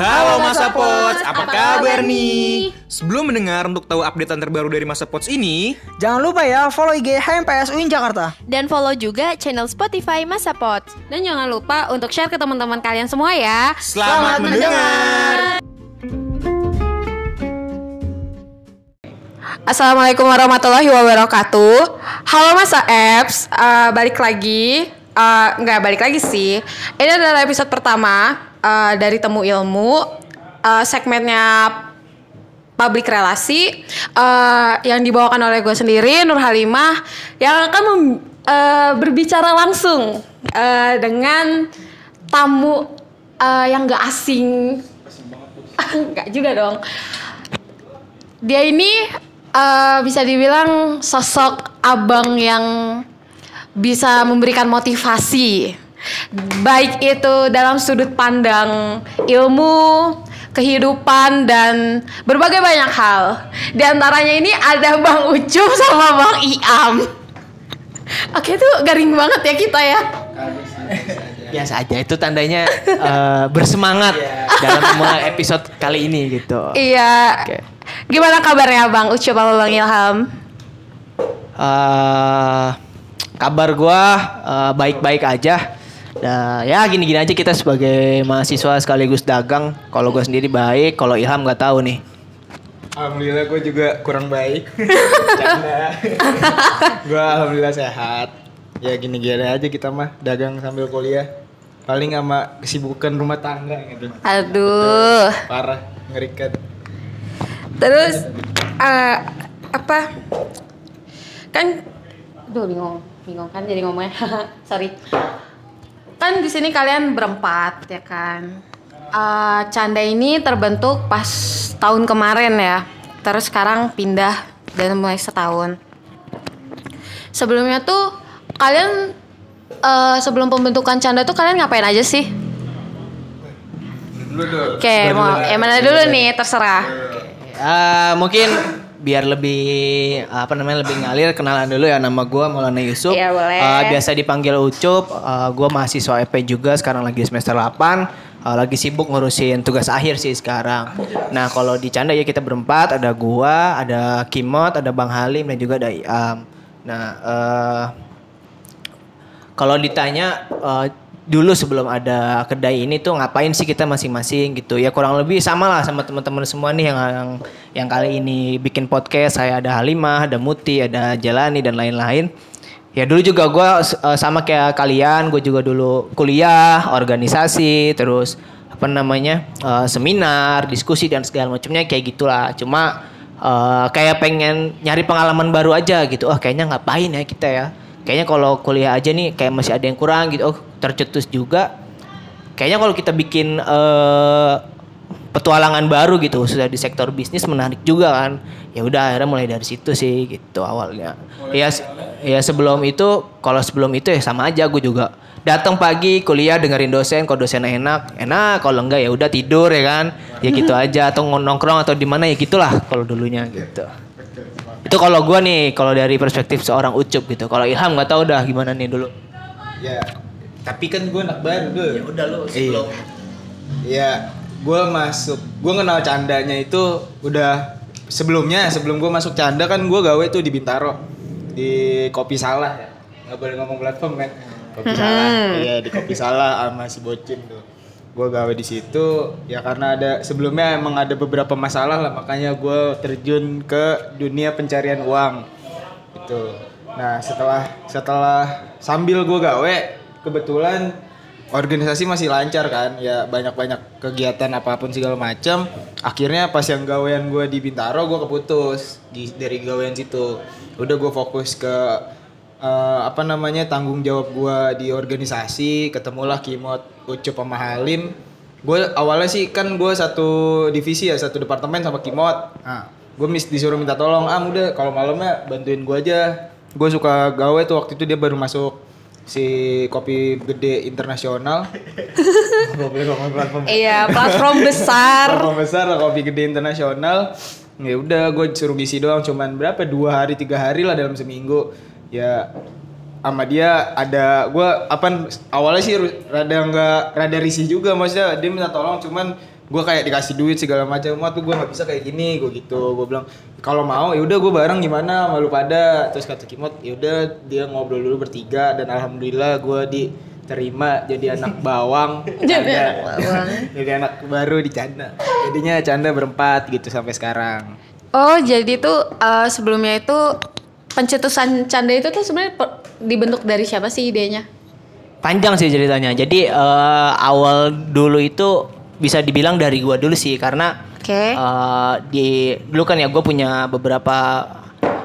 Halo Masa Pots, apa kabar nih? Sebelum mendengar untuk tahu updatean terbaru dari Masa Pots ini, Jangan lupa ya follow IG HMPS UIN Jakarta. Dan follow juga channel Spotify Masa Pot. Dan jangan lupa untuk share ke teman-teman kalian semua ya. selamat, mendengar. Assalamualaikum warahmatullahi wabarakatuh. Halo Masa Apps, Eh, balik lagi. Eh, nggak balik lagi sih. Ini adalah episode pertama eh, dari Temu Ilmu. Eh, segmennya public relasi eh, yang dibawakan oleh gue sendiri Nur Halimah yang akan mem- eh, berbicara langsung eh, dengan tamu eh, yang gak asing. Enggak juga dong. Dia ini eh, bisa dibilang sosok abang yang bisa memberikan motivasi. Baik itu dalam sudut pandang ilmu, kehidupan dan berbagai banyak hal. Di antaranya ini ada Bang Ucup sama Bang Iam. Oke itu garing banget ya kita ya. biasa aja itu tandanya eh, bersemangat dalam memulai episode kali ini gitu. Iya. Oke. Gimana kabarnya Bang Ucup sama Bang Ilham? Eh, kabar gua eh, baik-baik aja. Nah, ya gini-gini aja kita sebagai mahasiswa sekaligus dagang. Kalau gua sendiri baik, kalau Ilham nggak tahu nih. Alhamdulillah gue juga kurang baik. Canda. gue alhamdulillah sehat. Ya gini-gini aja kita mah dagang sambil kuliah. Paling sama kesibukan rumah tangga gitu. Aduh. Parah, ngerikan. Terus eh, apa? Kan Aduh bingung. Bingung kan jadi ngomongnya. Sorry. Kan di sini kalian berempat ya kan. Eh, Canda ini terbentuk pas tahun kemarin ya. Terus sekarang pindah dan mulai setahun. Sebelumnya tuh kalian eh, sebelum pembentukan Canda tuh kalian ngapain aja sih? Oke, mau yang mana dulu nih terserah. Eh, mungkin biar lebih apa namanya lebih ngalir kenalan dulu ya nama gua Maulana Yusuf. Iya, boleh. Eh, biasa dipanggil Ucup. Eh, gua mahasiswa EP juga sekarang lagi semester 8. Eh, lagi sibuk ngurusin tugas akhir sih sekarang. Nah, kalau di Canda ya kita berempat, ada gua, ada Kimot, ada Bang Halim dan juga ada Iam. Nah, eh kalau ditanya eh, dulu sebelum ada kedai ini tuh ngapain sih kita masing-masing gitu. Ya kurang lebih sama lah sama teman-teman semua nih yang yang yang kali ini bikin podcast. Saya ada Halimah ada Muti ada Jalani dan lain-lain. Ya dulu juga gue sama kayak kalian gue juga dulu kuliah organisasi terus apa namanya eh, seminar diskusi dan segala macamnya kayak gitulah. Cuma eh, kayak pengen nyari pengalaman baru aja gitu. Oh kayaknya ngapain ya kita ya kayaknya kalau kuliah aja nih kayak masih ada yang kurang gitu. Oh tercetus juga. Kayaknya kalau kita bikin eh, petualangan baru gitu sudah di sektor bisnis menarik juga kan. Ya udah akhirnya mulai dari situ sih gitu awalnya. Ya se- ya sebelum itu kalau sebelum itu ya sama aja gue juga datang pagi kuliah dengerin dosen kalau dosen enak? Enak kalau enggak ya udah tidur ya kan? Ya gitu aja atau nongkrong atau di mana ya gitulah kalau dulunya gitu itu kalau gua nih kalau dari perspektif seorang ucup gitu. Kalau Ilham nggak tahu dah gimana nih dulu. Ya, tapi kan gue anak baru ya udah lu sebelum- Iya, gue masuk, gue kenal candanya itu udah sebelumnya, sebelum gue masuk canda kan gue gawe tuh di Bintaro di Kopi Salah ya, nggak boleh ngomong platform kan? Kopi Salah, iya di Kopi Salah sama si Bocin tuh. Gue gawe di situ. Ya karena ada sebelumnya emang ada beberapa masalah lah makanya gue terjun ke dunia pencarian uang. Gitu. Nah setelah setelah sambil gue gawe kebetulan organisasi masih lancar kan. Ya banyak-banyak kegiatan apa pun segala macam akhirnya pas yang gawean gue di Bintaro gue keputus. Di, dari gawean situ. Udah gue fokus ke eh, apa namanya tanggung jawab gue di organisasi ketemulah Kimot Ucup sama Halim. Gue awalnya sih kan gue satu divisi ya satu departemen sama Kimot. Nah gue mis disuruh minta tolong ah udah kalau malamnya bantuin gue aja. Gue suka gawe tuh waktu itu dia baru masuk si kopi gede internasional. Platform Iya, platform besar. platform besar kopi gede internasional. Ya udah gue suruh ngisi doang cuman berapa? Dua hari tiga hari lah dalam seminggu ya sama dia ada gue apa awalnya sih rada nggak rada risih juga maksudnya dia minta tolong cuman gue kayak dikasih duit segala macam mah tuh gue nggak bisa kayak gini gue gitu gue bilang kalau mau ya udah gue bareng gimana malu pada. Terus kata Kimot ya udah dia ngobrol dulu bertiga dan alhamdulillah gue diterima jadi anak bawang. Canda. jadi anak baru di Canda. Jadinya Canda berempat gitu sampai sekarang. Oh, jadi tuh eh, sebelumnya itu pencetusan canda itu tuh sebenarnya dibentuk dari siapa sih idenya? Panjang sih ceritanya. Jadi eh, awal dulu itu bisa dibilang dari gua dulu sih karena Oke. eh, di dulu kan ya gue punya beberapa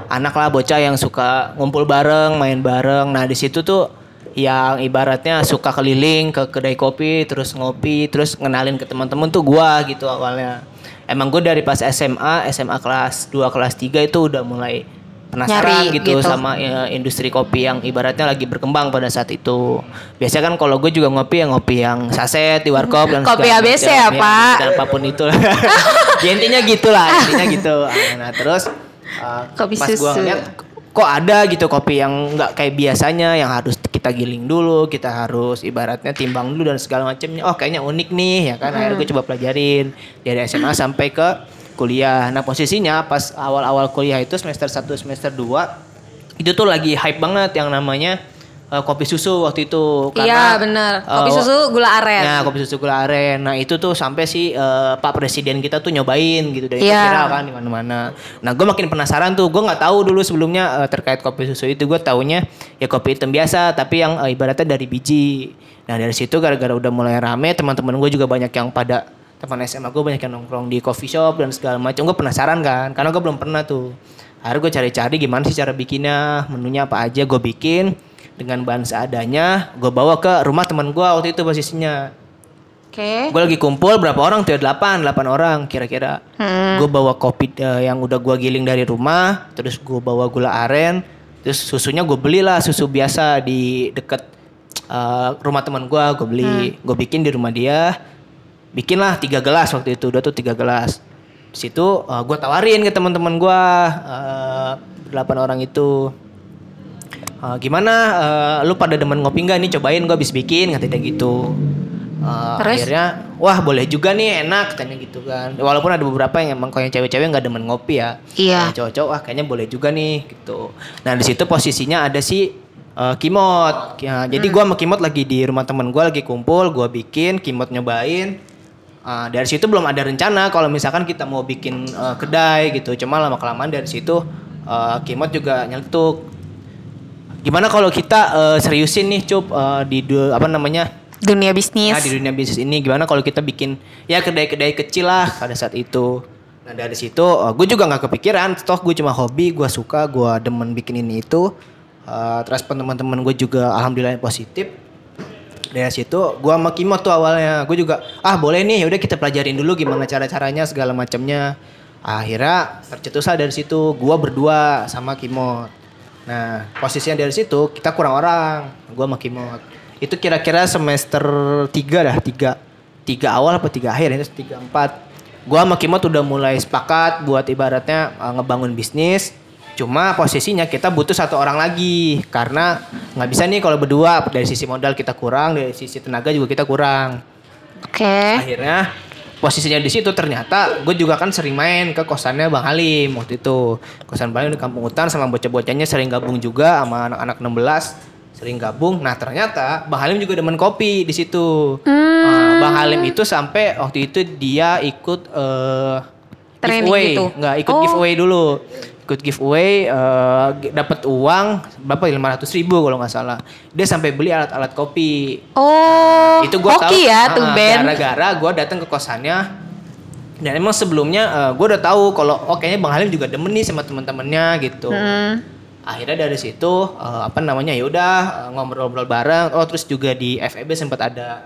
anak lah bocah yang suka ngumpul bareng, main bareng. Nah di situ tuh yang ibaratnya suka keliling ke kedai kopi, terus ngopi, terus ngenalin ke teman-teman tuh gua gitu awalnya. Emang gue dari pas SMA, SMA kelas 2, kelas 3 itu udah mulai penasaran Nyari gitu, gitu. sama ya, industri kopi yang ibaratnya lagi berkembang pada saat itu. Biasanya kan kalau gue juga ngopi ya ngopi yang saset di warkop dan Kopi segala ABC macam, ya, Pak? dan apa pun itu. ya, intinya gitulah, intinya gitu. Nah, terus uh, Kopi pas gua susu. ngeliat kok ada gitu kopi yang nggak kayak biasanya yang harus kita giling dulu, kita harus ibaratnya timbang dulu dan segala macamnya. Oh, kayaknya unik nih ya kan. Akhirnya gue coba pelajarin dari SMA sampai ke kuliah. Nah, posisinya pas awal-awal kuliah itu semester 1, semester 2 itu tuh lagi hype banget yang namanya eh, kopi susu waktu itu Iya, benar. Kopi eh, susu gula aren. Nah, kopi susu gula aren. Nah, itu tuh sampai si eh, Pak Presiden kita tuh nyobain gitu dari Iya. viral kan di mana-mana. Nah, gue makin penasaran tuh. Gue nggak tahu dulu sebelumnya eh, terkait kopi susu itu. Gue taunya ya kopi hitam biasa, tapi yang eh, ibaratnya dari biji. Nah, dari situ gara-gara udah mulai rame, teman-teman gue juga banyak yang pada teman SMA gue banyak yang nongkrong di coffee shop dan segala macam. Gue penasaran kan, karena gue belum pernah tuh. Akhirnya gue cari-cari gimana sih cara bikinnya, menunya apa aja gue bikin dengan bahan seadanya. Gue bawa ke rumah teman gue waktu itu posisinya. Oke. Gue lagi kumpul berapa orang tuh? Delapan, delapan orang kira-kira. Gue bawa kopi eh, yang udah gue giling dari rumah, terus gue bawa gula aren, terus susunya gue belilah susu biasa di deket eh, rumah teman gue, gue beli, gue bikin di rumah dia, bikinlah tiga gelas waktu itu, udah tuh tiga gelas. Di situ gue tawarin ke teman-teman gue, eh, delapan orang itu. Eh, gimana eh, lu pada demen ngopi nggak nih cobain gue habis bikin kata dia gitu Eh, Terus? akhirnya wah boleh juga nih enak katanya gitu kan walaupun ada beberapa yang emang yang cewek-cewek nggak demen ngopi ya Iya. Kalau cowok-cowok wah kayaknya boleh juga nih gitu nah di situ posisinya ada si eh, Kimot Ya, jadi gua sama Kimot lagi di rumah temen gua lagi kumpul gua bikin Kimot nyobain Eh, dari situ belum ada rencana kalau misalkan kita mau bikin eh, kedai gitu cuma lama kelamaan dari situ eh, Kimot juga nyeletuk gimana kalau kita eh, seriusin nih cup eh, di du- apa namanya Dunia bisnis. Nah di dunia bisnis ini gimana kalau kita bikin ya kedai-kedai kecil lah pada saat itu. Nah dari situ gue juga nggak kepikiran, toh gue cuma hobi, gue suka, gue demen bikin ini itu. Eh, terus teman-teman gue juga alhamdulillah positif. Dari situ gue sama Kimot tuh awalnya, gue juga ah boleh nih, udah kita pelajarin dulu gimana cara-caranya segala macamnya. Akhirnya tercetuslah dari situ, gue berdua sama Kimot. Nah posisinya dari situ kita kurang orang, gue sama Kimot itu kira-kira semester 3 dah tiga tiga awal apa tiga akhir ini tiga empat gua sama Kimot udah mulai sepakat buat ibaratnya uh, ngebangun bisnis cuma posisinya kita butuh satu orang lagi. Karena nggak bisa nih kalau berdua. Dari sisi modal kita kurang dari sisi tenaga juga kita kurang. Oke. akhirnya posisinya di situ ternyata gue juga kan sering main ke kosannya Bang Halim waktu itu. Kosan Bang Halim di Kampung Hutan sama bocah-bocahnya sering gabung juga sama anak-anak 16 sering gabung. Nah ternyata Bang Halim juga demen kopi di situ. Nah, Bang Halim itu sampai waktu itu dia ikut eh Training giveaway. gitu? nggak ikut Oh. giveaway dulu ikut giveaway eh, dapat uang berapa? lima ratus ribu kalau nggak salah. Dia sampai beli alat-alat kopi. Oh, itu gue hoki ya Ben. gara-gara gue datang ke kosannya. Dan emang sebelumnya gue udah tahu kalau oh kayaknya bang Halim juga demen nih sama teman-temannya gitu. Hmm. akhirnya dari situ eh, apa namanya ya udah eh, ngobrol-ngobrol bareng. Oh terus juga di FEB sempat ada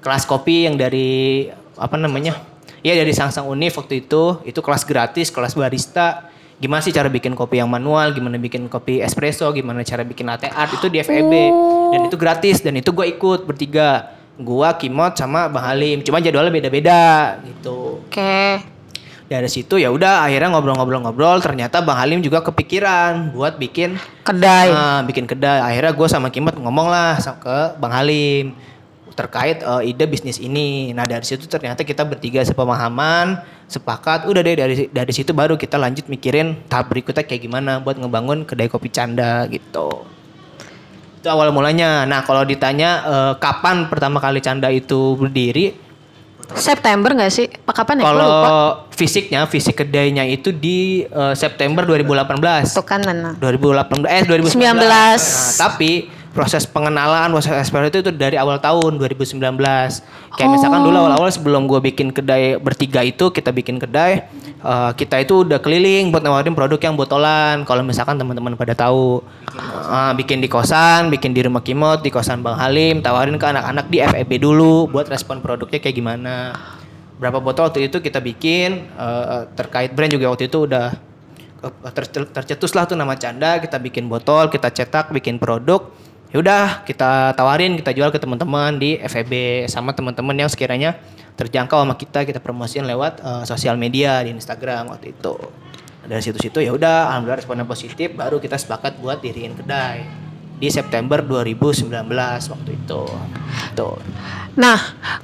kelas kopi yang dari apa namanya ya dari Sangsang Unif waktu itu. Itu kelas gratis kelas barista gimana sih cara bikin kopi yang manual? Gimana bikin kopi espresso? Gimana cara bikin latte art? Itu di FEB dan itu gratis. Dan itu gue ikut bertiga. Gua Kimot sama Bang Halim. Cuma jadwalnya beda-beda gitu. Oke. dari situ ya udah akhirnya ngobrol-ngobrol-ngobrol. Ternyata Bang Halim juga kepikiran buat bikin Kedai. Nah, bikin kedai. Akhirnya gue sama Kimot ngomong lah ke Bang Halim terkait eh, ide bisnis ini. Nah dari situ ternyata kita bertiga sepemahaman, sepakat. Udah deh dari dari situ baru kita lanjut mikirin tahap berikutnya kayak gimana buat ngebangun kedai kopi canda gitu. Itu awal mulanya. Nah kalau ditanya eh, kapan pertama kali canda itu berdiri, September nggak sih? Apa kapan ya? Kalau fisiknya, fisik kedainya itu di eh, September 2018. Tuh kan Nana. 2018 eh 2019. 19. Nah, tapi proses pengenalan, proses eksplorasi itu dari awal tahun 2019. Kayak misalkan dulu awal-awal sebelum gue bikin kedai bertiga itu kita bikin kedai, eh, kita itu udah keliling buat nawarin produk yang botolan. Kalau misalkan teman-teman pada tahu, Eh, bikin di kosan, bikin di rumah Kimot, di kosan Bang Halim, tawarin ke anak-anak di FEB dulu buat respon produknya kayak gimana. Berapa botol waktu itu kita bikin eh, terkait brand juga waktu itu udah ter- tercetus lah tuh nama Canda kita bikin botol kita cetak bikin produk ya udah kita tawarin kita jual ke teman-teman di FEB sama teman-teman yang sekiranya terjangkau sama kita kita promosiin lewat eh, sosial media di Instagram waktu itu. Dari situ-situ ya udah alhamdulillah responnya positif baru kita sepakat buat diriin kedai di September 2019 waktu itu. Tuh. Nah,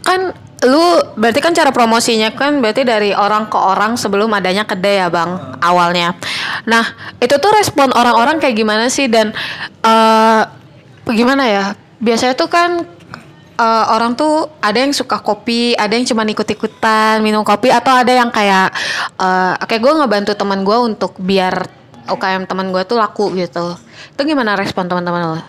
kan lu berarti kan cara promosinya kan berarti dari orang ke orang sebelum adanya kedai ya bang awalnya. Nah itu tuh respon orang-orang kayak gimana sih? Dan eh gimana ya? Biasanya tuh kan eh, orang tuh ada yang suka kopi, ada yang cuma ikut-ikutan minum kopi atau ada yang kayak eh kayak gue ngebantu teman gue untuk biar UKM teman gue tuh laku gitu. Itu gimana respon teman-teman lo?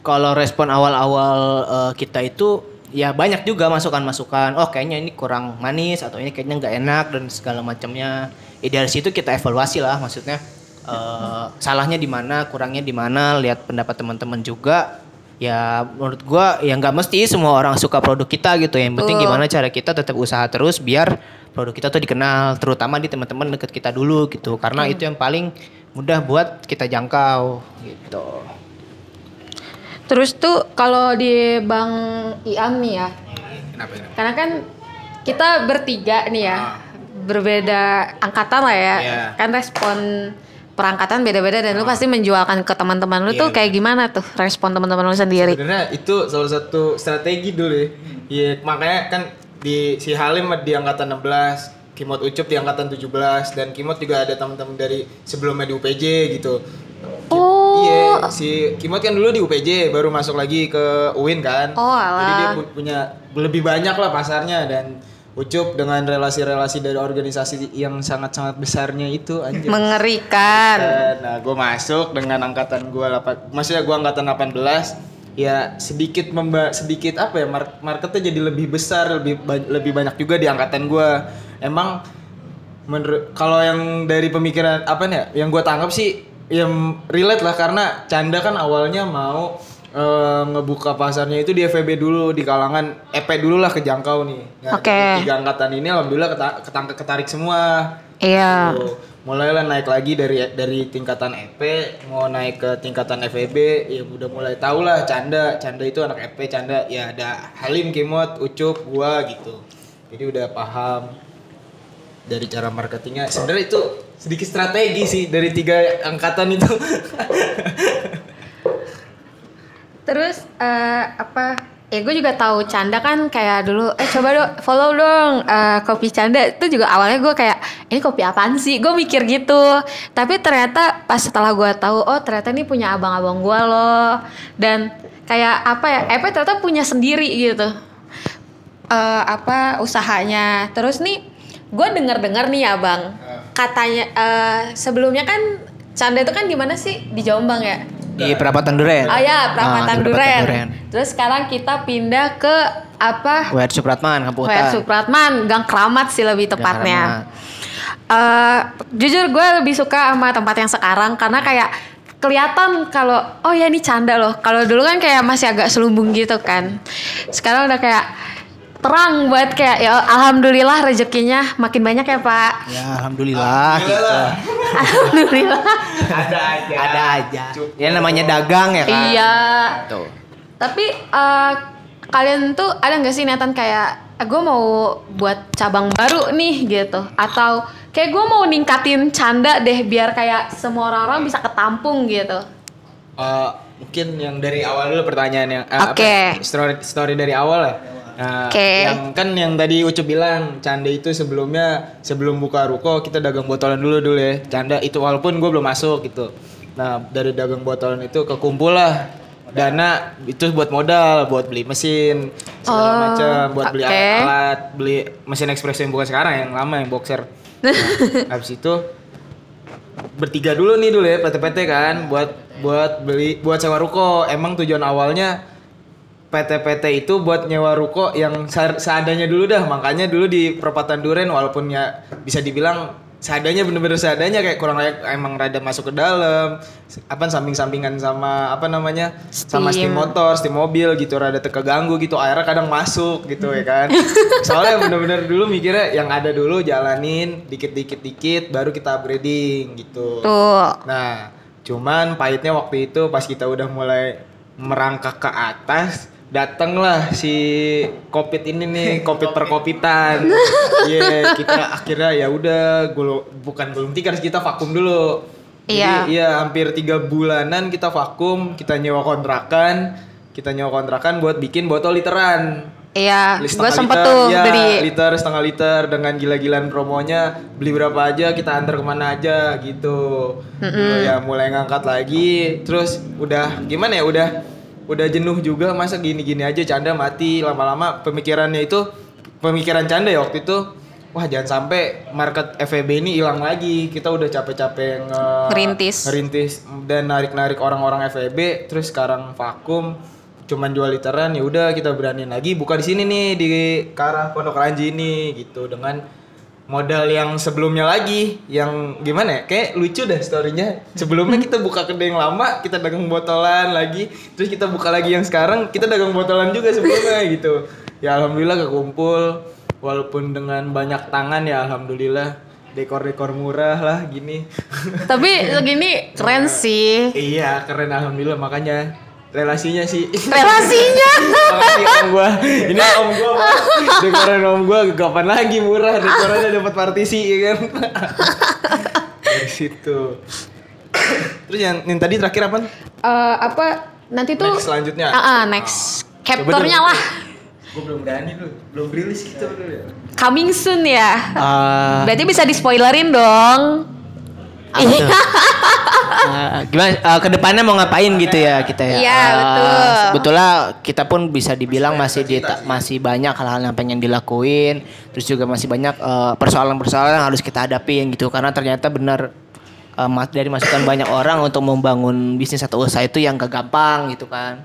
kalau respon awal-awal eh, kita itu ya banyak juga masukan-masukan oh kayaknya ini kurang manis atau ini kayaknya nggak enak dan segala macamnya ya dari situ kita evaluasi lah maksudnya eh, salahnya di mana kurangnya di mana lihat pendapat teman-teman juga. Ya menurut gua ya nggak mesti semua orang suka produk kita gitu. Yang penting Betul. gimana cara kita tetap usaha terus biar produk kita tuh dikenal terutama di teman-teman deket kita dulu gitu. Karena itu yang paling mudah buat kita jangkau gitu. Terus tuh kalau di Bang Iam nih ya, Kenapa kenapa? karena kan kita bertiga nih ya, berbeda angkatan lah ya, Iya. kan respon perangkatan beda-beda dan lu pasti menjualkan ke teman-teman lu tuh Iya. kayak gimana tuh respon teman-teman lu sendiri? Sebenarnya itu salah satu strategi dulu ya. Iya, makanya kan di si Halim di angkatan 16, Kimot Ucup di angkatan 17 dan Kimot juga ada teman-teman dari sebelumnya di UPJ gitu. Oh. Iya, si Kimot kan dulu di UPJ baru masuk lagi ke UIN kan. Oh, alah. Jadi dia pu- punya lebih banyak lah pasarnya dan Ucup dengan relasi-relasi dari organisasi yang sangat-sangat besarnya itu anjir. Mengerikan. Nah, gue masuk dengan angkatan gue 8, maksudnya gue angkatan 18 ya sedikit memba sedikit apa ya mar- marketnya jadi lebih besar lebih ba- lebih banyak juga di angkatan gue emang menurut kalau yang dari pemikiran apa nih ya, yang gue tangkap sih yang relate lah karena Canda kan awalnya mau eh, ngebuka pasarnya itu di FEB dulu di kalangan EP dulu lah kejangkau nih. Nah, Oke. dari tiga angkatan ini alhamdulillah keta- ketangkep ketarik semua. Iya. Tuh, mulailah naik lagi dari dari tingkatan EP mau naik ke tingkatan FEB ya udah mulai tau lah Canda. Canda itu anak EP Canda. Ya ada Halim Kimot Ucup gua gitu. Jadi udah paham dari cara marketingnya. Sebenarnya itu sedikit strategi sih dari tiga angkatan itu Terus eh, apa? Ya gue juga tahu Canda kan kayak dulu eh coba dong follow dong eh, kopi Canda. Itu juga awalnya gue kayak ini kopi apaan sih? Gue mikir gitu. Tapi ternyata pas setelah gue tahu oh ternyata ini punya abang-abang gue loh. Dan kayak apa ya EP ternyata punya sendiri gitu. Eh, apa usahanya. Terus nih gue dengar dengar nih ya bang katanya eh, sebelumnya kan Canda itu kan di mana sih? Di Jombang ya di perapatan Duren Oh ya, Ah, Perapatan di Duren. Terus sekarang kita pindah ke apa? WR Supratman Kampung Hutan. Supratman, Gang Keramat sih lebih tepatnya. Eh, jujur gue lebih suka sama tempat yang sekarang karena kayak kelihatan kalau oh ya ini canda loh. Kalau dulu kan kayak masih agak selubung gitu kan. Sekarang udah kayak terang buat kayak ya alhamdulillah rezekinya makin banyak ya Pak. Ya alhamdulillah gitu. Alhamdulillah. ada aja Ada aja. Ya namanya dagang ya kan. Iya. Tuh. Tapi eh, kalian tuh ada nggak sih niatan kayak gue mau buat cabang baru nih gitu atau kayak gue mau ningkatin canda deh biar kayak semua orang-orang bisa ketampung gitu. Eh, mungkin yang dari awal dulu pertanyaannya. Apa? Oke. Story story dari awal ya. Nah, Oke. yang kan yang tadi Ucup bilang Canda itu sebelumnya sebelum buka ruko kita dagang botolan dulu dulu ya. Canda itu walaupun gue belum masuk gitu. Nah dari dagang botolan itu kekumpul lah dana itu buat modal, buat beli mesin segala Oh, macam, buat beli oke. alat, beli mesin espresso yang bukan sekarang yang lama yang boxer. Nah, habis itu bertiga dulu nih dulu ya PT-PT kan buat buat beli buat sewa ruko. Emang tujuan awalnya PT-PT itu buat nyewa ruko yang seadanya dulu dah. Makanya dulu di perempatan Duren walaupun ya bisa dibilang seadanya bener-bener seadanya kayak kurang layak emang rada masuk ke dalam apa samping-sampingan sama apa namanya sama steam Steam. motor, steam mobil gitu rada terkeganggu gitu airnya kadang masuk gitu ya kan. Soalnya bener-bener dulu mikirnya yang ada dulu jalanin dikit-dikit dikit baru kita upgrading gitu. Tuh. Nah, cuman pahitnya waktu itu pas kita udah mulai merangkak ke atas, datanglah si covid ini nih, covid perkopitan. Iya, kita akhirnya ya udah bukan gulung tikar, kita vakum dulu. Iya. Jadi iya hampir tiga bulanan kita vakum, kita nyewa kontrakan, kita nyewa kontrakan buat bikin botol literan. Iya, gue sempet liter, tuh ya, beli. liter setengah liter dengan gila-gilaan promonya beli berapa aja kita antar ke mana aja gitu Dulu ya mulai ngangkat lagi terus udah gimana ya udah udah jenuh juga masa gini-gini aja canda mati lama-lama pemikirannya itu pemikiran canda ya waktu itu wah jangan sampai market FEB ini hilang lagi kita udah capek-capek nge- Ngerintis. ngerintis dan narik-narik orang-orang FEB terus sekarang vakum cuman jual literan ya udah kita beraniin lagi buka di sini nih di ke arah Pondok Ranji ini gitu dengan modal yang sebelumnya lagi yang gimana ya? Kayak lucu deh storynya. Sebelumnya kita buka kedai yang lama kita dagang botolan lagi. Terus kita buka lagi yang sekarang kita dagang botolan juga sebelumnya gitu. Ya alhamdulillah kekumpul walaupun dengan banyak tangan ya alhamdulillah. Dekor-dekor murah lah gini. Tapi segini keren sih. Iya keren alhamdulillah. Makanya relasinya sih. Relasinya. Om gua. Ini om gua dekoran om gua kapan lagi murah dekorannya dapat partisi ya kan. Dari situ. Terus yang, yang tadi terakhir apa? Eh, apa nanti tuh Next selanjutnya. Ah, ah, next captornya lah Gue belum berani dulu, belum rilis gitu dulu ya. coming soon ya Ah, berarti bisa di spoilerin dong Ah, gimana ah, ke depannya mau ngapain gitu ya kita ya? Iya, Ah, betul. Sebetulnya kita pun bisa dibilang masih di, masih banyak hal-hal yang pengen dilakuin, terus juga masih banyak eh, persoalan-persoalan yang harus kita hadapin gitu karena ternyata benar eh, mas- dari masukan banyak orang untuk membangun bisnis atau usaha itu yang gak gampang gitu kan.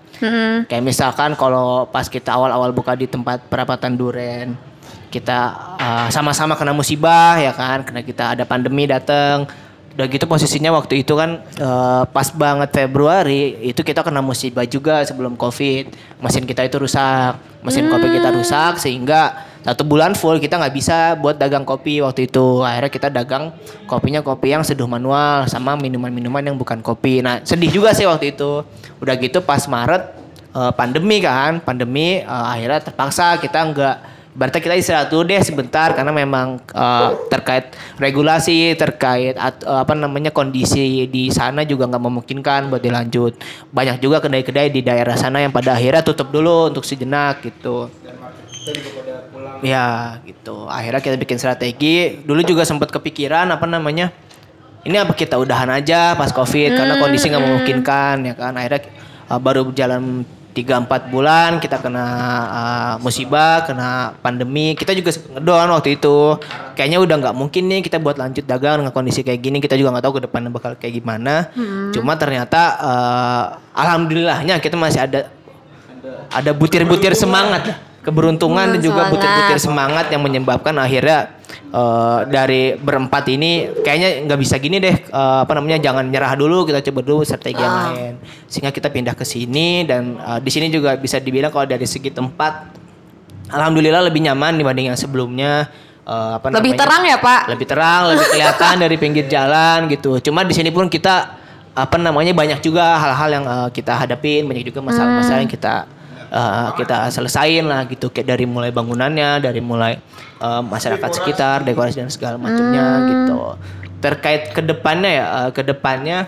Kayak misalkan kalau pas kita awal-awal buka di tempat perapatan duren, kita uh, sama-sama kena musibah ya kan, karena kita ada pandemi datang. Udah gitu posisinya waktu itu kan uh, pas banget Februari itu kita kena musibah juga sebelum Covid. Mesin kita itu rusak, mesin kopi kita rusak sehingga satu bulan full kita nggak bisa buat dagang kopi waktu itu. Akhirnya kita dagang kopinya kopi yang seduh manual sama minuman-minuman yang bukan kopi. Nah sedih juga sih waktu itu. Udah gitu pas Maret eh, pandemi kan, pandemi eh, akhirnya terpaksa kita nggak Berarti kita istirahat dulu deh sebentar karena memang eh, terkait regulasi, terkait at- eh, apa namanya kondisi di sana juga nggak memungkinkan buat dilanjut. Banyak juga kedai-kedai di daerah sana yang pada akhirnya tutup dulu untuk sejenak gitu. Ya gitu. Akhirnya kita bikin strategi. Dulu juga sempat kepikiran apa namanya? Ini apa kita udahan aja pas covid karena kondisi nggak memungkinkan ya kan. Akhirnya uh, baru berjalan 3-4 bulan kita kena uh, musibah, kena pandemi. Kita juga ngedown waktu itu. Kayaknya udah nggak mungkin nih kita buat lanjut dagang dengan kondisi kayak gini. Kita juga nggak tahu ke depannya bakal kayak gimana. Cuma ternyata uh, alhamdulillahnya kita masih ada ada butir-butir semangat keberuntungan dan juga butir-butir semangat yang menyebabkan akhirnya eh, dari berempat ini kayaknya nggak bisa gini deh eh, apa namanya jangan nyerah dulu kita coba dulu strategi yang lain sehingga kita pindah ke sini dan eh, di sini juga bisa dibilang kalau dari segi tempat alhamdulillah lebih nyaman dibanding yang sebelumnya Eh, apa Lebih namanya? terang ya, Pak? lebih terang lebih kelihatan dari pinggir jalan gitu cuma di sini pun kita apa namanya banyak juga hal-hal yang eh, kita hadapin banyak juga masalah-masalah yang kita eh, kita selesain lah gitu kayak dari mulai bangunannya dari mulai eh, masyarakat sekitar dekorasi dan segala macamnya gitu. Terkait ke depannya ya eh, ke depannya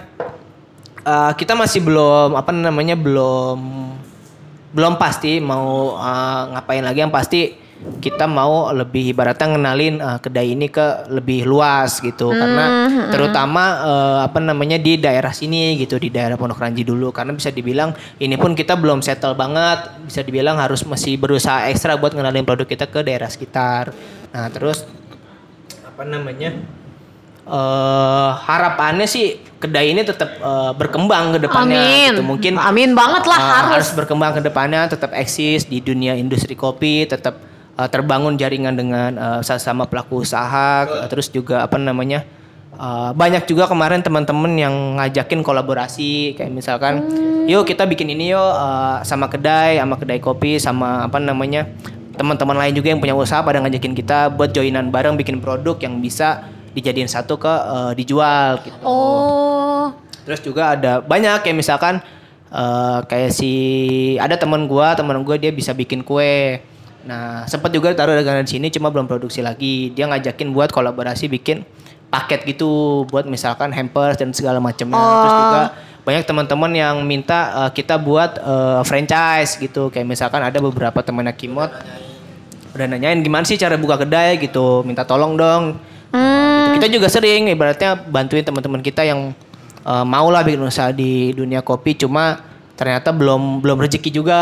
eh, kita masih belum apa namanya belum belum pasti mau eh, ngapain lagi. Yang pasti kita mau lebih ibaratnya ngenalin eh, kedai ini ke lebih luas gitu karena terutama eh, apa namanya di daerah sini gitu di daerah Pondok Ranji dulu karena bisa dibilang ini pun kita belum settle banget bisa dibilang harus masih berusaha ekstra buat ngenalin produk kita ke daerah sekitar nah terus apa namanya eh harapannya sih kedai ini tetap eh, berkembang ke depannya Amin. gitu. Mungkin Amin banget lah, eh, harus. berkembang ke depannya, tetap eksis di dunia industri kopi, tetap eh, terbangun jaringan dengan eh, sesama pelaku usaha, eh, terus juga apa namanya? eh, banyak juga kemarin teman-teman yang ngajakin kolaborasi kayak misalkan yuk kita bikin ini yuk eh, sama kedai sama kedai kopi sama apa namanya teman-teman lain juga yang punya usaha pada ngajakin kita buat joinan bareng bikin produk yang bisa dijadiin satu ke eh, dijual gitu. Oh. Terus juga ada banyak kayak misalkan eh, kayak si ada teman gua, teman gua dia bisa bikin kue. Nah, sempat juga taruh dagangan di sini cuma belum produksi lagi. Dia ngajakin buat kolaborasi bikin paket gitu buat misalkan hampers dan segala macamnya. Terus juga banyak teman-teman yang minta eh, kita buat eh, franchise gitu. Kayak misalkan ada beberapa temannya Kimot udah nanyain gimana sih cara buka kedai gitu, minta tolong dong. Gitu. Kita juga sering ibaratnya bantuin teman-teman kita yang eh, mau lah bikin usaha di dunia kopi cuma ternyata belum belum rezeki juga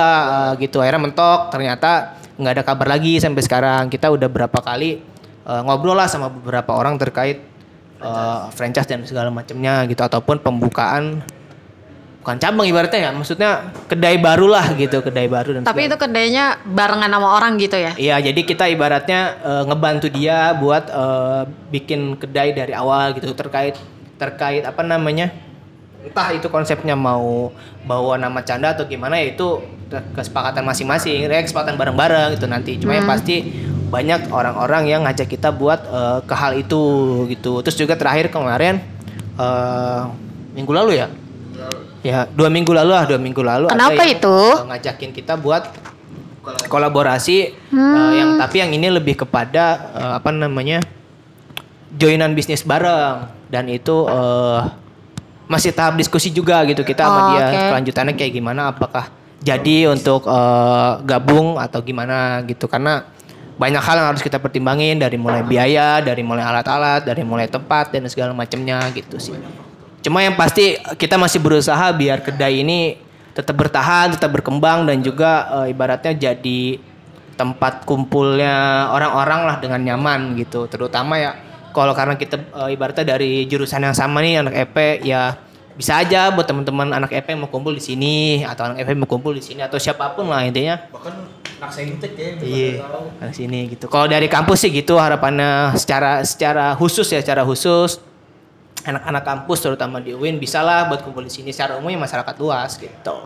eh, gitu akhirnya mentok ternyata nggak ada kabar lagi sampai sekarang kita udah berapa kali eh, ngobrol lah sama beberapa orang terkait eh, franchise dan segala macamnya gitu ataupun pembukaan bukan cabang ibaratnya ya maksudnya kedai baru lah gitu kedai baru dan Tapi segala- itu kedainya barengan sama orang gitu ya? Iya, jadi kita ibaratnya eh, ngebantu dia buat eh, bikin kedai dari awal gitu terkait terkait apa namanya? Entah itu konsepnya mau bawa nama canda atau gimana ya itu ke- kesepakatan masing-masing, ya kesepakatan bareng-bareng gitu nanti. Cuma yang pasti banyak orang-orang yang ngajak kita buat eh, ke hal itu gitu. Terus juga terakhir kemarin eh, minggu lalu ya. Ya, dua minggu lalu lah, dua minggu lalu. ada Kenapa yang, itu? eh, ngajakin kita buat kolaborasi eh, yang tapi yang ini lebih kepada eh, apa namanya joinan bisnis bareng dan itu eh, masih tahap diskusi juga gitu kita sama Oh, dia oke. kelanjutannya kayak gimana apakah jadi untuk eh, gabung atau gimana gitu karena banyak hal yang harus kita pertimbangin dari mulai biaya dari mulai alat-alat dari mulai tempat dan segala macamnya gitu sih Cuma yang pasti kita masih berusaha biar kedai ini tetap bertahan, tetap berkembang dan juga eh, ibaratnya jadi tempat kumpulnya orang-orang lah dengan nyaman gitu. Terutama ya kalau karena kita eh, ibaratnya dari jurusan yang sama nih anak EP ya bisa aja buat teman-teman anak EP yang mau kumpul di sini atau anak EP mau kumpul di sini atau siapa pun lah intinya. Bahkan anak saintek ya. Iya, di sini gitu. Kalau dari kampus sih gitu harapannya secara secara khusus ya, secara khusus anak-anak kampus terutama di UIN bisa lah buat kumpul di sini secara umum ya masyarakat luas gitu.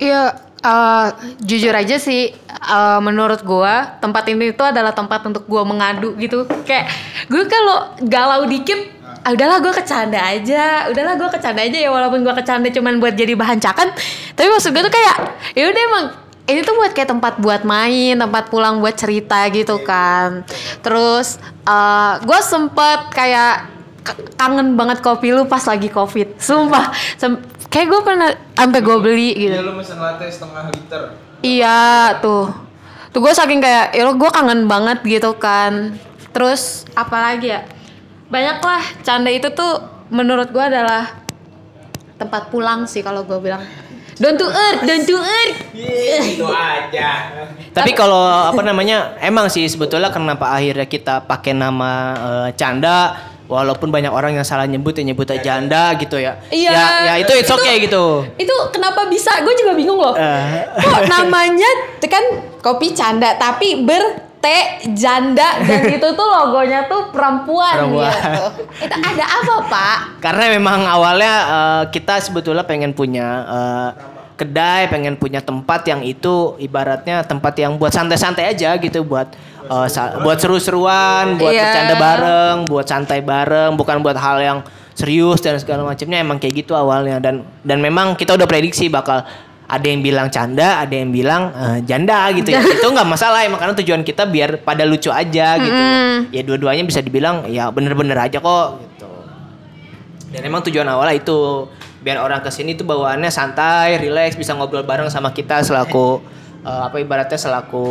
Iya, eh, jujur aja sih, eh, menurut gua tempat ini itu adalah tempat untuk gua mengadu gitu. Kayak gue kalau galau dikit, ah, udahlah gua kecanda aja, udahlah gua kecanda aja ya walaupun gua kecanda cuman buat jadi bahan cakan. Tapi maksud gue tuh kayak, ya udah emang ini tuh buat kayak tempat buat main, tempat pulang buat cerita gitu kan. Terus eh gue sempet kayak kangen banget kopi lu pas lagi covid, sumpah. Kayak gue pernah sampai gue beli gitu. Iya lu mesen latte setengah liter. Iya tuh. Tuh gue saking kayak ya gue kangen banget gitu kan. Terus apalagi ya? Banyak lah canda itu tuh menurut gue adalah tempat pulang sih kalau gue bilang. Don't to earth, don't to earth. Itu aja. Tapi kalau apa namanya emang sih sebetulnya kenapa akhirnya kita pakai nama eh, canda walaupun banyak orang yang salah nyebut ya nyebut aja janda gitu ya. Iya. Ya, ya itu it's okay gitu. Itu kenapa bisa? Gue juga bingung loh. Eh. Kok namanya itu kan kopi canda tapi ber T janda dan itu tuh logonya tuh perempuan, Perempuan. gitu. Itu ada apa, Pak? Karena memang awalnya eh, kita sebetulnya pengen punya eh, kedai, pengen punya tempat yang itu ibaratnya tempat yang buat santai-santai aja gitu, buat sa- buat seru-seruan, buat Iya. bercanda bareng, buat santai bareng, bukan buat hal yang serius dan segala macamnya. Emang kayak gitu awalnya dan dan memang kita udah prediksi bakal ada yang bilang canda, ada yang bilang eh, janda gitu ya. itu nggak masalah emang karena tujuan kita biar pada lucu aja gitu. Ya dua-duanya bisa dibilang ya bener-bener aja kok gitu. Dan emang tujuan awalnya itu biar orang ke sini tuh bawaannya santai, rileks, bisa ngobrol bareng sama kita selaku eh, apa ibaratnya selaku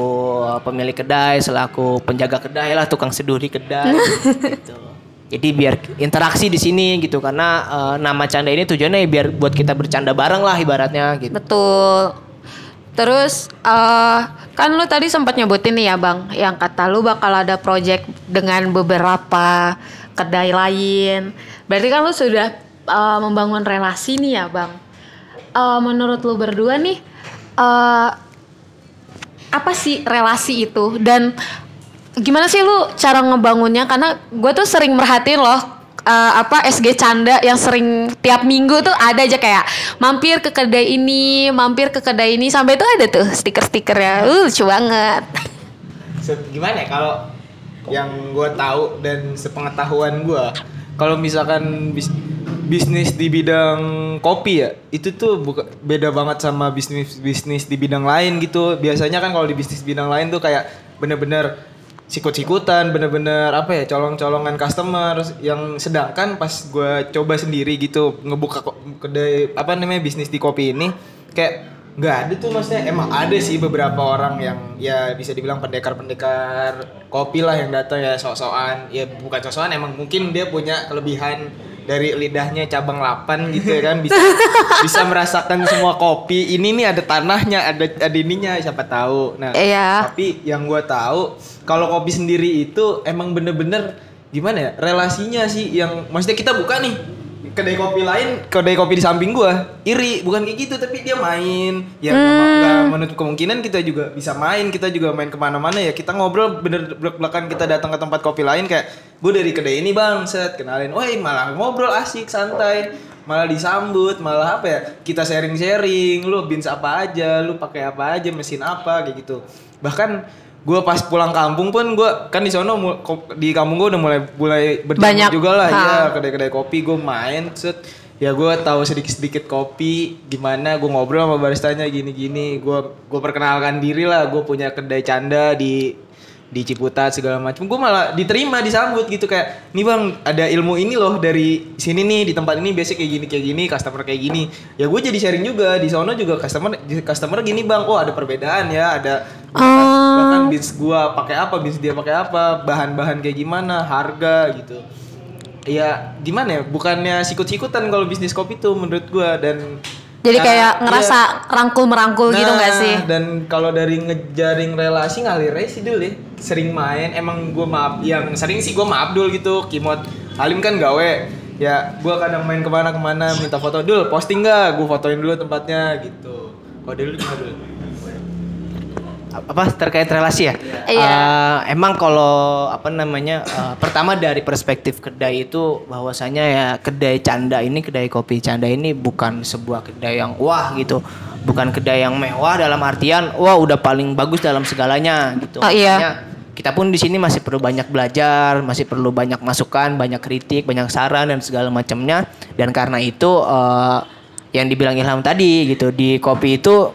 pemilik kedai, selaku penjaga kedai lah, tukang seduri kedai gitu. Jadi biar interaksi di sini gitu karena eh, nama canda ini tujuannya biar buat kita bercanda bareng lah ibaratnya gitu. Betul. Terus eh kan lu tadi sempat nyebutin nih ya bang, yang kata lu bakal ada project dengan beberapa kedai lain. Berarti kan lu sudah eh, membangun relasi nih ya bang. Eh, menurut lu berdua nih, eh apa sih relasi itu dan gimana sih lu cara ngebangunnya? Karena gue tuh sering merhatiin loh eh, apa SG Canda yang sering tiap minggu tuh ada aja kayak mampir ke kedai ini, mampir ke kedai ini sampai tuh ada tuh stiker-stikernya. Uh, lucu banget. Gimana ya kalau yang gue tahu dan sepengetahuan gue kalau misalkan bis- bisnis di bidang kopi ya itu tuh buka, beda banget sama bisnis bisnis di bidang lain gitu. Biasanya kan kalau di bisnis bidang lain tuh kayak bener-bener sikut-sikutan bener-bener apa ya colong-colongan customer yang sedangkan pas gue coba sendiri gitu ngebuka kedai apa namanya bisnis di kopi ini kayak nggak ada tuh maksudnya. Emang ada sih beberapa orang yang ya bisa dibilang pendekar-pendekar kopi lah yang datang ya sok-sokan. Ya bukan sok-sokan emang mungkin dia punya kelebihan dari lidahnya cabang 8 gitu ya kan. Bisa bisa merasakan semua kopi. Ini nih ada tanahnya ada ada ininya siapa tahu. Nah Iya. tapi yang gue tahu kalau kopi sendiri itu emang bener-bener gimana ya relasinya sih yang maksudnya kita buka nih kedai kopi lain kedai kopi di samping gua. iri bukan kayak gitu tapi dia main. Ya nggak Hmm. nggak menutup kemungkinan kita juga bisa main kita juga main ke mana-mana ya. Kita ngobrol bener belak-belakan kita datang ke tempat kopi lain kayak gue dari kedai ini bang. Set kenalin woi malah ngobrol asik santai. Malah disambut malah apa ya kita sharing-sharing. Lu bins apa aja lu pakai apa aja mesin apa kayak gitu. Bahkan gue pas pulang kampung pun gue kan di sono di kampung gue udah mulai mulai berjamur Banyak. juga lah Ha. ya kedai-kedai kopi gue main set ya gue tahu sedikit-sedikit kopi gimana gue ngobrol sama baristanya gini-gini gue gue perkenalkan diri lah gue punya kedai canda di di Ciputat segala macam gue malah diterima disambut gitu kayak nih bang ada ilmu ini loh dari sini nih di tempat ini biasa kayak gini kayak gini customer kayak gini. Ya gue jadi sharing juga di sono juga customer customer gini bang oh ada perbedaan ya ada bahkan bins gua pakai apa bins dia pakai apa bahan-bahan kayak gimana harga gitu. Ya gimana ya bukannya sikut-sikutan kalau bisnis kopi tuh menurut gua dan Jadi Nah, kayak iya. ngerasa rangkul merangkul gitu Nah, sih? Dan kalau dari ngejaring relasi ngalir aja sih dulu ya. Sering main emang gue maaf yang sering sih gue maaf dulu gitu. Kimot Halim kan gawe. Ya gue kadang main ke mana ke mana minta foto dulu posting gak? Gue fotoin dulu tempatnya gitu. Kalau dulu gimana dulu? Apa terkait relasi ya? Iya. Eh, emang kalau apa namanya eh, pertama dari perspektif kedai itu bahwasanya ya kedai canda ini kedai kopi canda ini bukan sebuah kedai yang wah gitu. Bukan kedai yang mewah dalam artian wah udah paling bagus dalam segalanya gitu. Oh, iya. Kita pun di sini masih perlu banyak belajar, masih perlu banyak masukan, banyak kritik, banyak saran dan segala macamnya. Dan karena itu eh, yang dibilang Ilham tadi gitu di kopi itu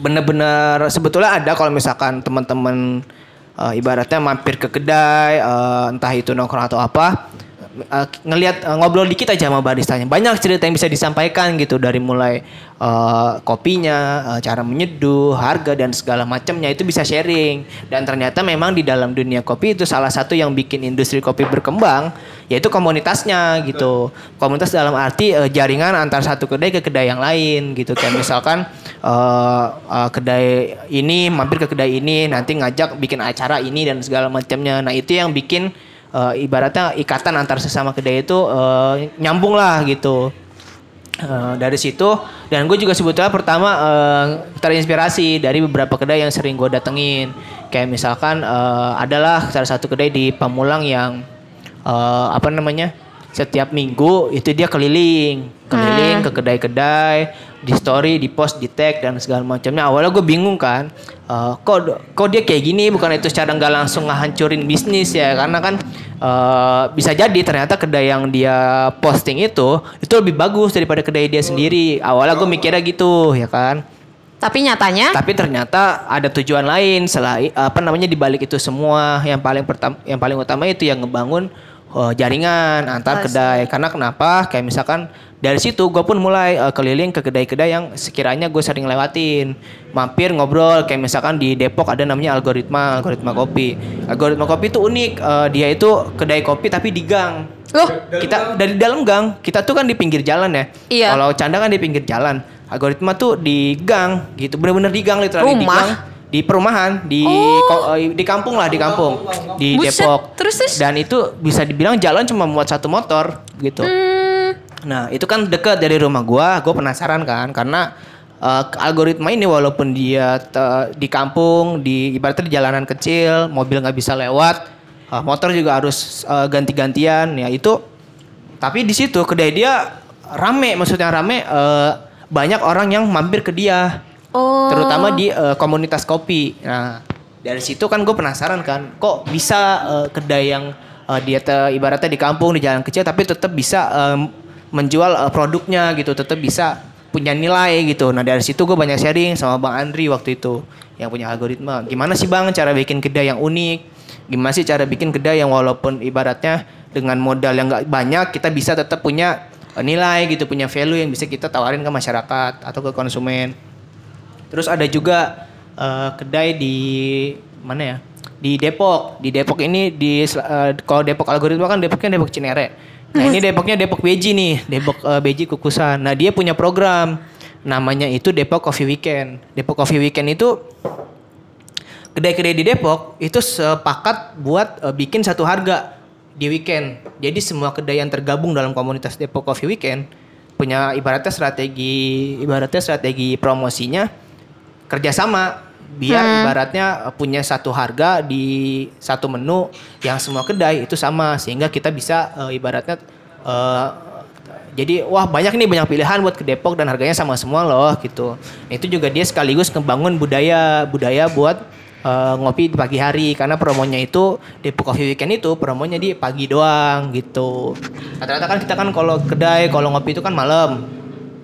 bener-bener sebetulnya ada kalau misalkan teman-teman eh, ibaratnya mampir ke kedai eh, entah itu nongkrong atau apa eh, ngelihat eh, ngobrol dikit aja sama baristanya banyak cerita yang bisa disampaikan gitu dari mulai eh, kopinya eh, cara menyeduh harga dan segala macamnya itu bisa sharing. Dan ternyata memang di dalam dunia kopi itu salah satu yang bikin industri kopi berkembang yaitu komunitasnya gitu. Komunitas dalam arti eh, jaringan antar satu kedai ke kedai yang lain gitu. Kayak misalkan eh, eh, kedai ini mampir ke kedai ini nanti ngajak bikin acara ini dan segala macamnya. Nah itu yang bikin eh, ibaratnya ikatan antar sesama kedai itu eh, nyambung lah gitu. Eh, dari situ dan gue juga sebetulnya pertama eh, terinspirasi dari beberapa kedai yang sering gue datengin. Kayak misalkan eh, adalah salah satu kedai di Pamulang yang eh, apa namanya setiap minggu itu dia keliling. Keliling ke kedai-kedai di story di post di tag dan segala macamnya. Awalnya gue bingung kan eh, kok kok dia kayak gini? Bukan itu secara nggak langsung ngehancurin bisnis ya? Karena kan eh, bisa jadi ternyata kedai yang dia posting itu itu lebih bagus daripada kedai dia sendiri. Awalnya gue mikirnya gitu ya kan? Tapi nyatanya? Tapi ternyata ada tujuan lain selain apa namanya di balik itu semua. Yang paling pertama yang paling utama itu yang ngebangun uh, jaringan antar kedai. Karena kenapa? Kayak misalkan dari situ gue pun mulai eh, keliling ke kedai-kedai yang sekiranya gue sering lewatin. Mampir ngobrol. Kayak misalkan di Depok ada namanya algoritma algoritma kopi. Algoritma kopi itu unik. Eh, dia itu kedai kopi tapi di gang. Loh, kita dari dalam gang. Kita tuh kan di pinggir jalan ya. Iya. kalau canda kan di pinggir jalan. Algoritma tuh di gang gitu. Bener-bener di gang literally di gang di perumahan di ko- eh, di kampung lah di kampung. Di Buset, Depok. terus, terus? dan itu bisa dibilang jalan cuma muat satu motor gitu. Hmm, nah itu kan dekat dari rumah gua. Gua penasaran kan karena eh, algoritma ini walaupun dia te- di kampung di ibaratnya di jalanan kecil mobil nggak bisa lewat eh, motor juga harus eh, ganti-gantian ya itu. Tapi di situ kedai dia rame maksudnya rame eh, banyak orang yang mampir ke dia oh. terutama di eh, komunitas kopi. Nah, dari situ kan gue penasaran kan, kok bisa eh, kedai yang eh, dia ibaratnya di kampung di jalan kecil tapi tetap bisa em, menjual eh, produknya gitu, tetap bisa punya nilai gitu. Nah dari situ gue banyak sharing sama Bang Andri waktu itu yang punya algoritma. Gimana sih Bang cara bikin kedai yang unik? Gimana sih cara bikin kedai yang walaupun ibaratnya dengan modal yang nggak banyak kita bisa tetap punya nilai gitu, punya value yang bisa kita tawarin ke masyarakat atau ke konsumen. Terus ada juga eh, kedai di mana ya? Di Depok. Di Depok ini di eh, kalau Depok algoritma kan Depoknya Depok Cinere. Nah, ini Depoknya Depok Beji nih, Depok eh, Beji Kukusan. Nah, dia punya program namanya itu Depok Coffee Weekend. Depok Coffee Weekend itu kedai-kedai di Depok itu sepakat buat eh, bikin satu harga di weekend. Jadi semua kedai yang tergabung dalam komunitas Depok Coffee Weekend punya ibaratnya strategi ibaratnya strategi promosinya kerjasama biar ibaratnya eh, punya satu harga di satu menu yang semua kedai itu sama sehingga kita bisa eh, ibaratnya eh, jadi wah banyak nih banyak pilihan buat ke Depok dan harganya sama semua loh gitu. Nah, itu juga dia sekaligus ngebangun budaya budaya buat eh, ngopi di pagi hari karena promonya itu Depok Coffee Weekend itu promonya di pagi doang gitu. Rata-rata kan kita kan kalau kedai kalau ngopi itu kan malam.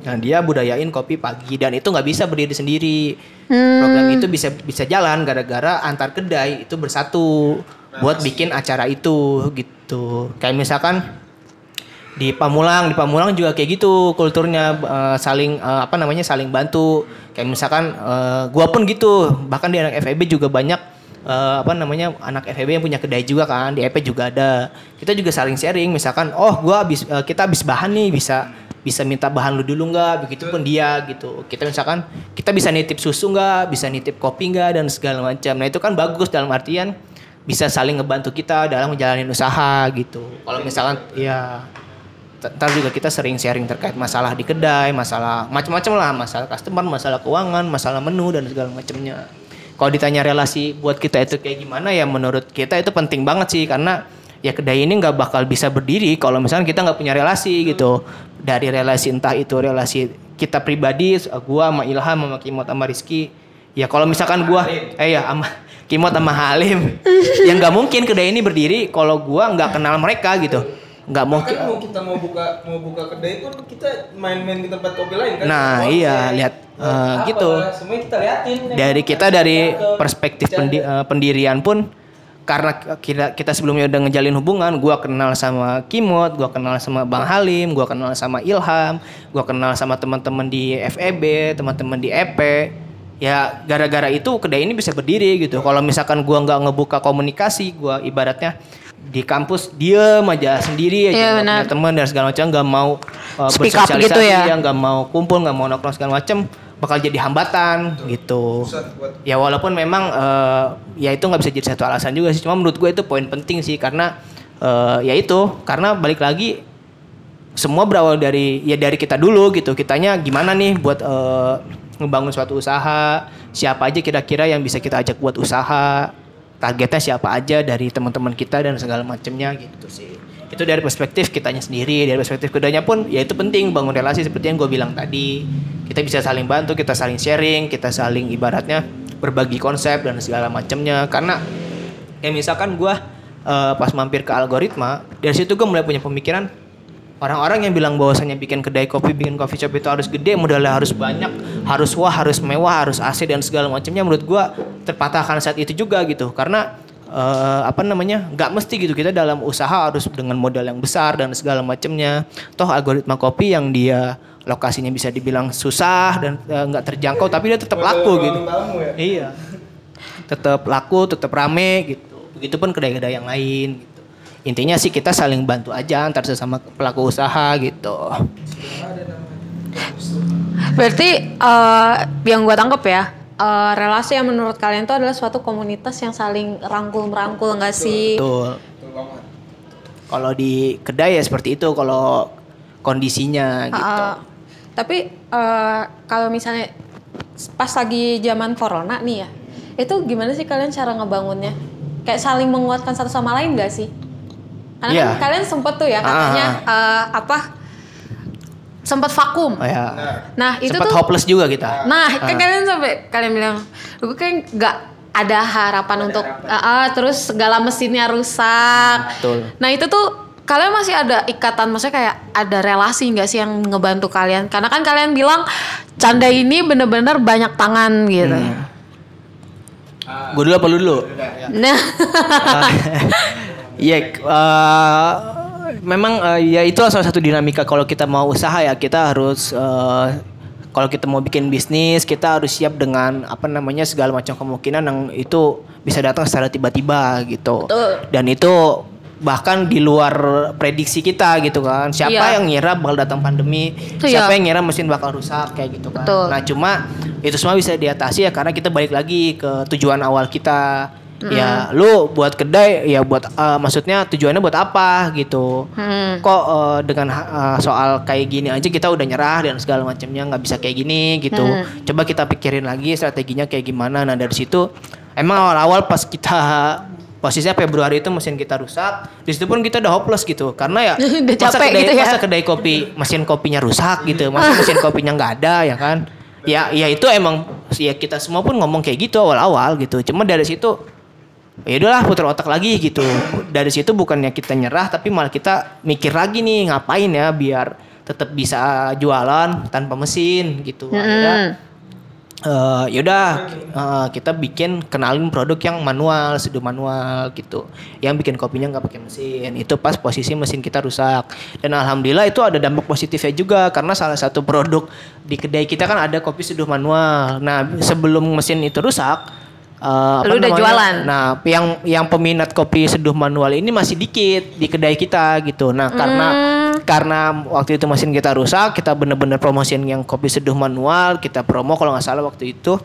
Nah dia budayain kopi pagi dan itu nggak bisa berdiri sendiri. Program itu bisa bisa jalan gara-gara antar kedai itu bersatu buat bikin acara itu gitu. Kayak misalkan di Pamulang, di Pamulang juga kayak gitu kulturnya eh, saling eh, apa namanya saling bantu. Kayak misalkan eh, gua pun gitu, bahkan di anak FEB juga banyak eh, apa namanya anak FEB yang punya kedai juga kan, di EP juga ada. Kita juga saling sharing misalkan oh gua habis eh, kita habis bahan nih bisa bisa minta bahan lu dulu nggak? Begitupun dia gitu. Kita misalkan kita bisa nitip susu nggak? Bisa nitip kopi nggak? Dan segala macam. Nah itu kan bagus dalam artian bisa saling ngebantu kita dalam menjalani usaha gitu. Kalau misalkan ya ntar juga kita sering sharing terkait masalah di kedai, masalah macam-macam lah, masalah customer, masalah keuangan, masalah menu dan segala macamnya. Kalau ditanya relasi buat kita itu kayak gimana ya menurut kita itu penting banget sih. Karena ya kedai ini nggak bakal bisa berdiri kalau misalnya kita nggak punya relasi gitu. Dari relasi entah itu relasi kita pribadi, gua sama Ilham sama Kimot sama Rizky. Ya kalau misalkan gua eh ya sama Kimot sama Halim, yang nggak mungkin kedai ini berdiri kalau gua nggak kenal mereka gitu nggak mau Kan mau kita mau buka mau buka kedai pun kita main-main ke tempat kopi lain kan. Nah, iya, lihat, apa, gitu. Semuanya kita liatin. dari kita dari perspektif pendi- eh, pendirian pun karena kita kita sebelumnya udah ngejalin hubungan, gua kenal sama Kimot, gua kenal sama Bang Halim, gua kenal sama Ilham, gua kenal sama teman-teman di FEB, teman-teman di EP. Ya gara-gara itu kedai ini bisa berdiri gitu. Kalau misalkan gua nggak ngebuka komunikasi, gua ibaratnya di kampus diem aja sendiri aja benar. punya teman dan segala macam nggak mau uh, Speak up bersosialisasi, gitu ya. nggak mau kumpul nggak mau nongkrong segala macam bakal jadi hambatan gitu. Ya walaupun memang eh, ya itu nggak bisa jadi satu alasan juga sih. Cuma menurut gue itu poin penting sih karena eh, ya itu karena balik lagi semua berawal dari ya dari kita dulu gitu. Kitanya gimana nih buat eh, ngebangun suatu usaha? Siapa aja kira-kira yang bisa kita ajak buat usaha? Targetnya siapa aja dari teman-teman kita dan segala macamnya gitu sih itu dari perspektif kitanya sendiri dari perspektif kedanya pun ya itu penting bangun relasi seperti yang gue bilang tadi. Kita bisa saling bantu kita saling sharing kita saling ibaratnya berbagi konsep dan segala macamnya. Karena kayak misalkan gue eh, pas mampir ke algoritma dari situ gue mulai punya pemikiran orang-orang yang bilang bahwasanya bikin kedai kopi bikin coffee shop itu harus gede modalnya harus banyak harus wah harus mewah harus AC dan segala macamnya menurut gue terpatahkan saat itu juga gitu. Karena eh, apa namanya nggak mesti gitu. Kita dalam usaha harus dengan modal yang besar dan segala macamnya. Toh algoritma kopi yang dia lokasinya bisa dibilang susah dan eh, nggak terjangkau tapi dia tetap laku gitu. iya. Tetap laku tetap rame gitu. Begitupun kedai-kedai yang lain gitu. Intinya sih kita saling bantu aja antar sesama pelaku usaha gitu. Berarti eh, yang gue tangkep ya, eh, relasi yang menurut kalian itu adalah suatu komunitas yang saling rangkul merangkul nggak sih? betul kalau di kedai ya seperti itu kalau kondisinya gitu Uh, tapi eh, kalau misalnya pas lagi zaman corona nih ya, itu gimana sih kalian cara ngebangunnya? Kayak saling menguatkan satu sama lain gak sih? Karena Iya. kan kalian sempet tuh ya katanya eh, apa? Sempat vakum. Oh, ya. Nah itu sempat tuh. hopeless juga kita Nah kan kalian sampai kalian bilang, gue kan nggak ada harapan untuk, Ah, ah, terus segala mesinnya rusak. Betul. Nah itu tuh kalian masih ada ikatan, maksudnya kayak ada relasi nggak sih yang ngebantu kalian? Karena kan kalian bilang canda ini bener-bener banyak tangan gitu. Hmm. gue dulu apa lu dulu Nah, Iya, eh, memang eh, ya itu salah satu dinamika kalau kita mau usaha ya kita harus eh, kalau kita mau bikin bisnis kita harus siap dengan apa namanya segala macam kemungkinan yang itu bisa datang secara tiba-tiba gitu. Dan itu bahkan di luar prediksi kita gitu kan. Siapa Iya. yang ngira bakal datang pandemi, Iya. siapa yang ngira mesin bakal rusak kayak gitu kan. Betul. Nah, cuma itu semua bisa diatasi ya karena kita balik lagi ke tujuan awal kita. Ya, lu buat kedai ya buat eh, maksudnya tujuannya buat apa gitu. Hmm. Kok eh, dengan eh, soal kayak gini aja kita udah nyerah dan segala macamnya nggak bisa kayak gini gitu. Coba kita pikirin lagi strateginya kayak gimana. Nah, dari situ emang awal-awal pas kita posisinya Februari itu mesin kita rusak, di situ pun kita udah hopeless gitu. Karena ya Udah masa capek kedai, gitu ya. masa kedai kopi mesin kopinya rusak gitu. Masa mesin kopinya nggak ada ya kan? Ya ya itu emang ya kita semua pun ngomong kayak gitu awal-awal gitu. Cuma dari situ ya udahlah putar otak lagi gitu. Dari situ bukannya kita nyerah tapi malah kita mikir lagi nih ngapain ya biar tetap bisa jualan tanpa mesin gitu. Akhirnya eh, yaudah eh, kita bikin kenalin produk yang manual seduh manual gitu. Yang bikin kopinya nggak pakai mesin. Itu pas posisi mesin kita rusak. Dan alhamdulillah itu ada dampak positifnya juga karena salah satu produk di kedai kita kan ada kopi seduh manual. Nah sebelum mesin itu rusak eh, apa Lu udah namanya, jualan? Nah, yang yang peminat kopi seduh manual ini masih dikit di kedai kita gitu. Nah, karena karena waktu itu mesin kita rusak, kita bener-bener promosiin yang kopi seduh manual, kita promo kalau nggak salah waktu itu.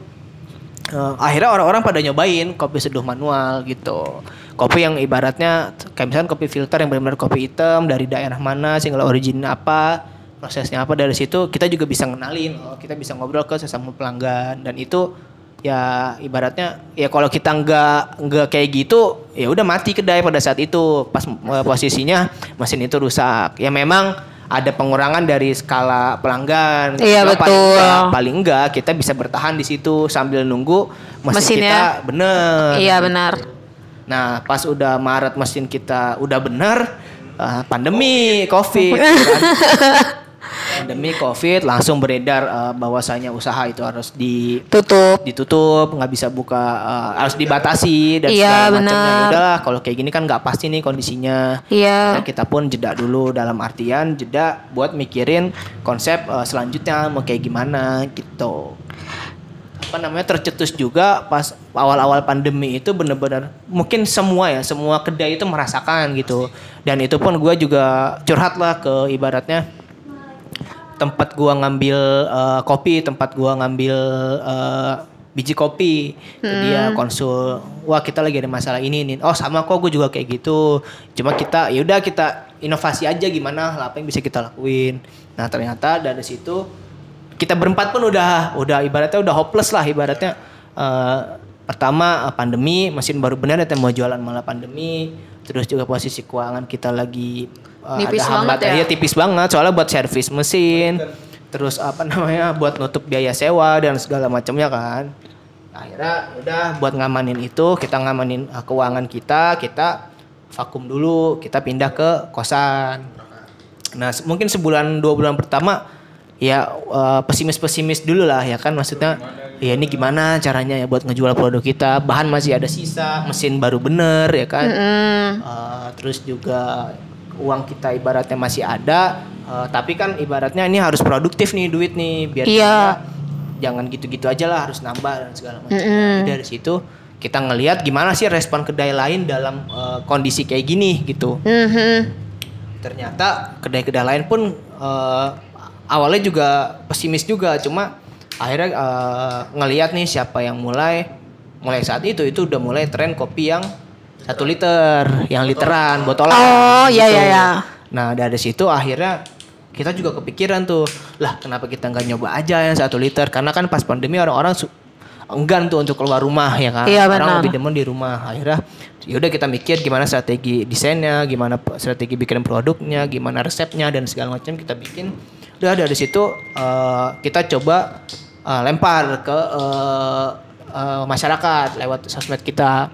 Eh, akhirnya orang-orang pada nyobain kopi seduh manual gitu. Kopi yang ibaratnya kayak misalnya kopi filter yang benar-benar kopi hitam dari daerah mana, single origin apa, prosesnya apa dari situ kita juga bisa ngenalin, oh, kita bisa ngobrol ke sesama pelanggan dan itu ya ibaratnya ya kalau kita nggak nggak kayak gitu ya udah mati kedai pada saat itu pas eh, posisinya mesin itu rusak ya memang ada pengurangan dari skala pelanggan Iya, Cuma paling betul. enggak- paling enggak kita bisa bertahan di situ sambil nunggu mesin Mesinnya. kita bener Iya benar. nah pas udah Maret mesin kita udah bener eh, pandemi covid kan. pandemi covid langsung beredar eh, bahwasanya usaha itu harus di Tutup. ditutup nggak bisa buka eh, harus dibatasi dan Iya, segala macamnya. Ya udahlah kalau kayak gini kan nggak pasti nih kondisinya Iya. Nah, kita pun jeda dulu dalam artian jeda buat mikirin konsep eh, selanjutnya mau kayak gimana gitu apa namanya tercetus juga pas awal-awal pandemi itu bener-bener mungkin semua ya semua kedai itu merasakan gitu dan itu pun gue juga curhat lah ke ibaratnya tempat gua ngambil eh, kopi, tempat gua ngambil eh, biji kopi. Ke Dia konsul, wah kita lagi ada masalah ini nih. Oh sama kok gue juga kayak gitu. Cuma kita ya udah kita inovasi aja gimana lah apa yang bisa kita lakuin. Nah ternyata dari situ kita berempat pun udah udah ibaratnya udah hopeless lah ibaratnya. Eh, pertama pandemi, mesin baru benar ya mau jualan malah pandemi. Terus juga posisi keuangan kita lagi Nipis ada hambat banget ya? Iya, tipis banget. Soalnya buat servis mesin terus apa namanya buat nutup biaya sewa dan segala macamnya kan. Akhirnya udah buat ngamanin itu kita ngamanin uh, keuangan kita kita vakum dulu kita pindah ke kosan. Nah mungkin sebulan dua bulan pertama ya uh, pesimis pesimis dulu lah ya kan? Maksudnya ya ini gimana caranya ya buat ngejual produk kita? Bahan masih ada sisa mesin baru bener ya kan? Eh, terus juga uang kita ibaratnya masih ada eh, tapi kan ibaratnya ini harus produktif nih duit nih biar Iya. kita jangan gitu-gitu aja lah harus nambah dan segala macam Jadi dari situ kita ngelihat gimana sih respon kedai lain dalam eh, kondisi kayak gini gitu Mhm. ternyata kedai-kedai lain pun eh, awalnya juga pesimis juga cuma akhirnya eh, ngelihat nih siapa yang mulai mulai saat itu itu udah mulai tren kopi yang satu liter yang literan botolan Oh, iya, iya, iya. nah dari situ akhirnya kita juga kepikiran tuh lah kenapa kita nggak nyoba aja yang satu liter? Karena kan pas pandemi orang-orang enggan tuh untuk keluar rumah ya kan? Iya, orang lebih demen di rumah. Akhirnya yaudah kita mikir gimana strategi desainnya gimana strategi bikin produknya gimana resepnya dan segala macam kita bikin. Udah dari situ eh, kita coba eh, lempar ke eh, eh, masyarakat lewat sosmed kita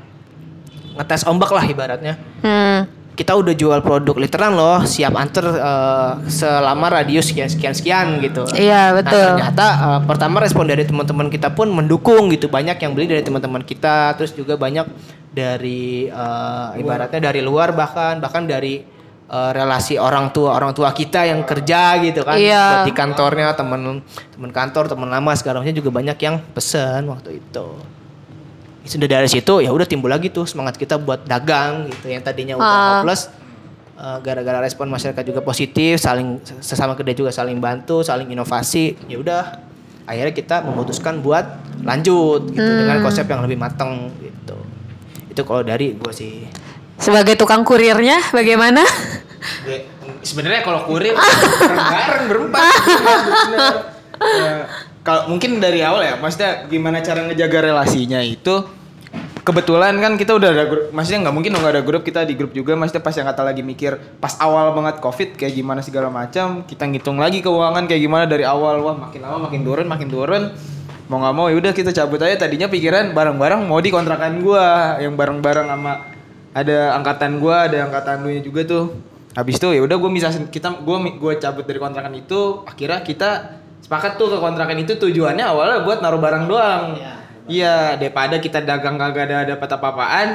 ngetes ombak lah ibaratnya Hmm. kita udah jual produk literan loh siap anter eh, selama radius sekian sekian sekian gitu Iya, betul. Nah, ternyata eh, pertama respon dari teman-teman kita pun mendukung gitu. Banyak yang beli dari teman-teman kita, terus juga banyak dari eh, ibaratnya dari luar bahkan bahkan dari eh, relasi orang tua orang tua kita yang kerja gitu kan. Iya. Di kantornya teman teman kantor, teman lama segala macam juga banyak yang pesen waktu itu. Sudah dari situ ya udah timbul lagi tuh semangat kita buat dagang gitu yang tadinya udah Ah. hopeless Uh, gara-gara respon masyarakat juga positif, saling sesama kedai juga saling bantu, saling inovasi. Ya udah, akhirnya kita memutuskan buat lanjut gitu dengan konsep yang lebih matang gitu. Itu kalau dari gue sih. Sebagai tukang kurirnya bagaimana? Sebenarnya kalau kurir bareng berempat. Ya, kalau mungkin dari awal ya maksudnya gimana cara ngejaga relasinya itu kebetulan kan kita udah ada grup maksudnya nggak mungkin nggak ada grup kita di grup juga maksudnya pas yang kata lagi mikir pas awal banget covid kayak gimana segala macam kita ngitung lagi keuangan kayak gimana dari awal wah makin lama makin turun makin turun. Mau nggak mau yaudah kita cabut aja. Tadinya pikiran bareng-bareng mau di kontrakan gua yang bareng-bareng sama ada angkatan gua ada angkatan lu juga tuh. Habis itu ya udah gue bisa kita gue gue cabut dari kontrakan itu akhirnya kita sepakat tuh ke kontrakan itu tujuannya awalnya buat naruh barang doang iya daripada kita dagang kagak ada dapat apa-apaan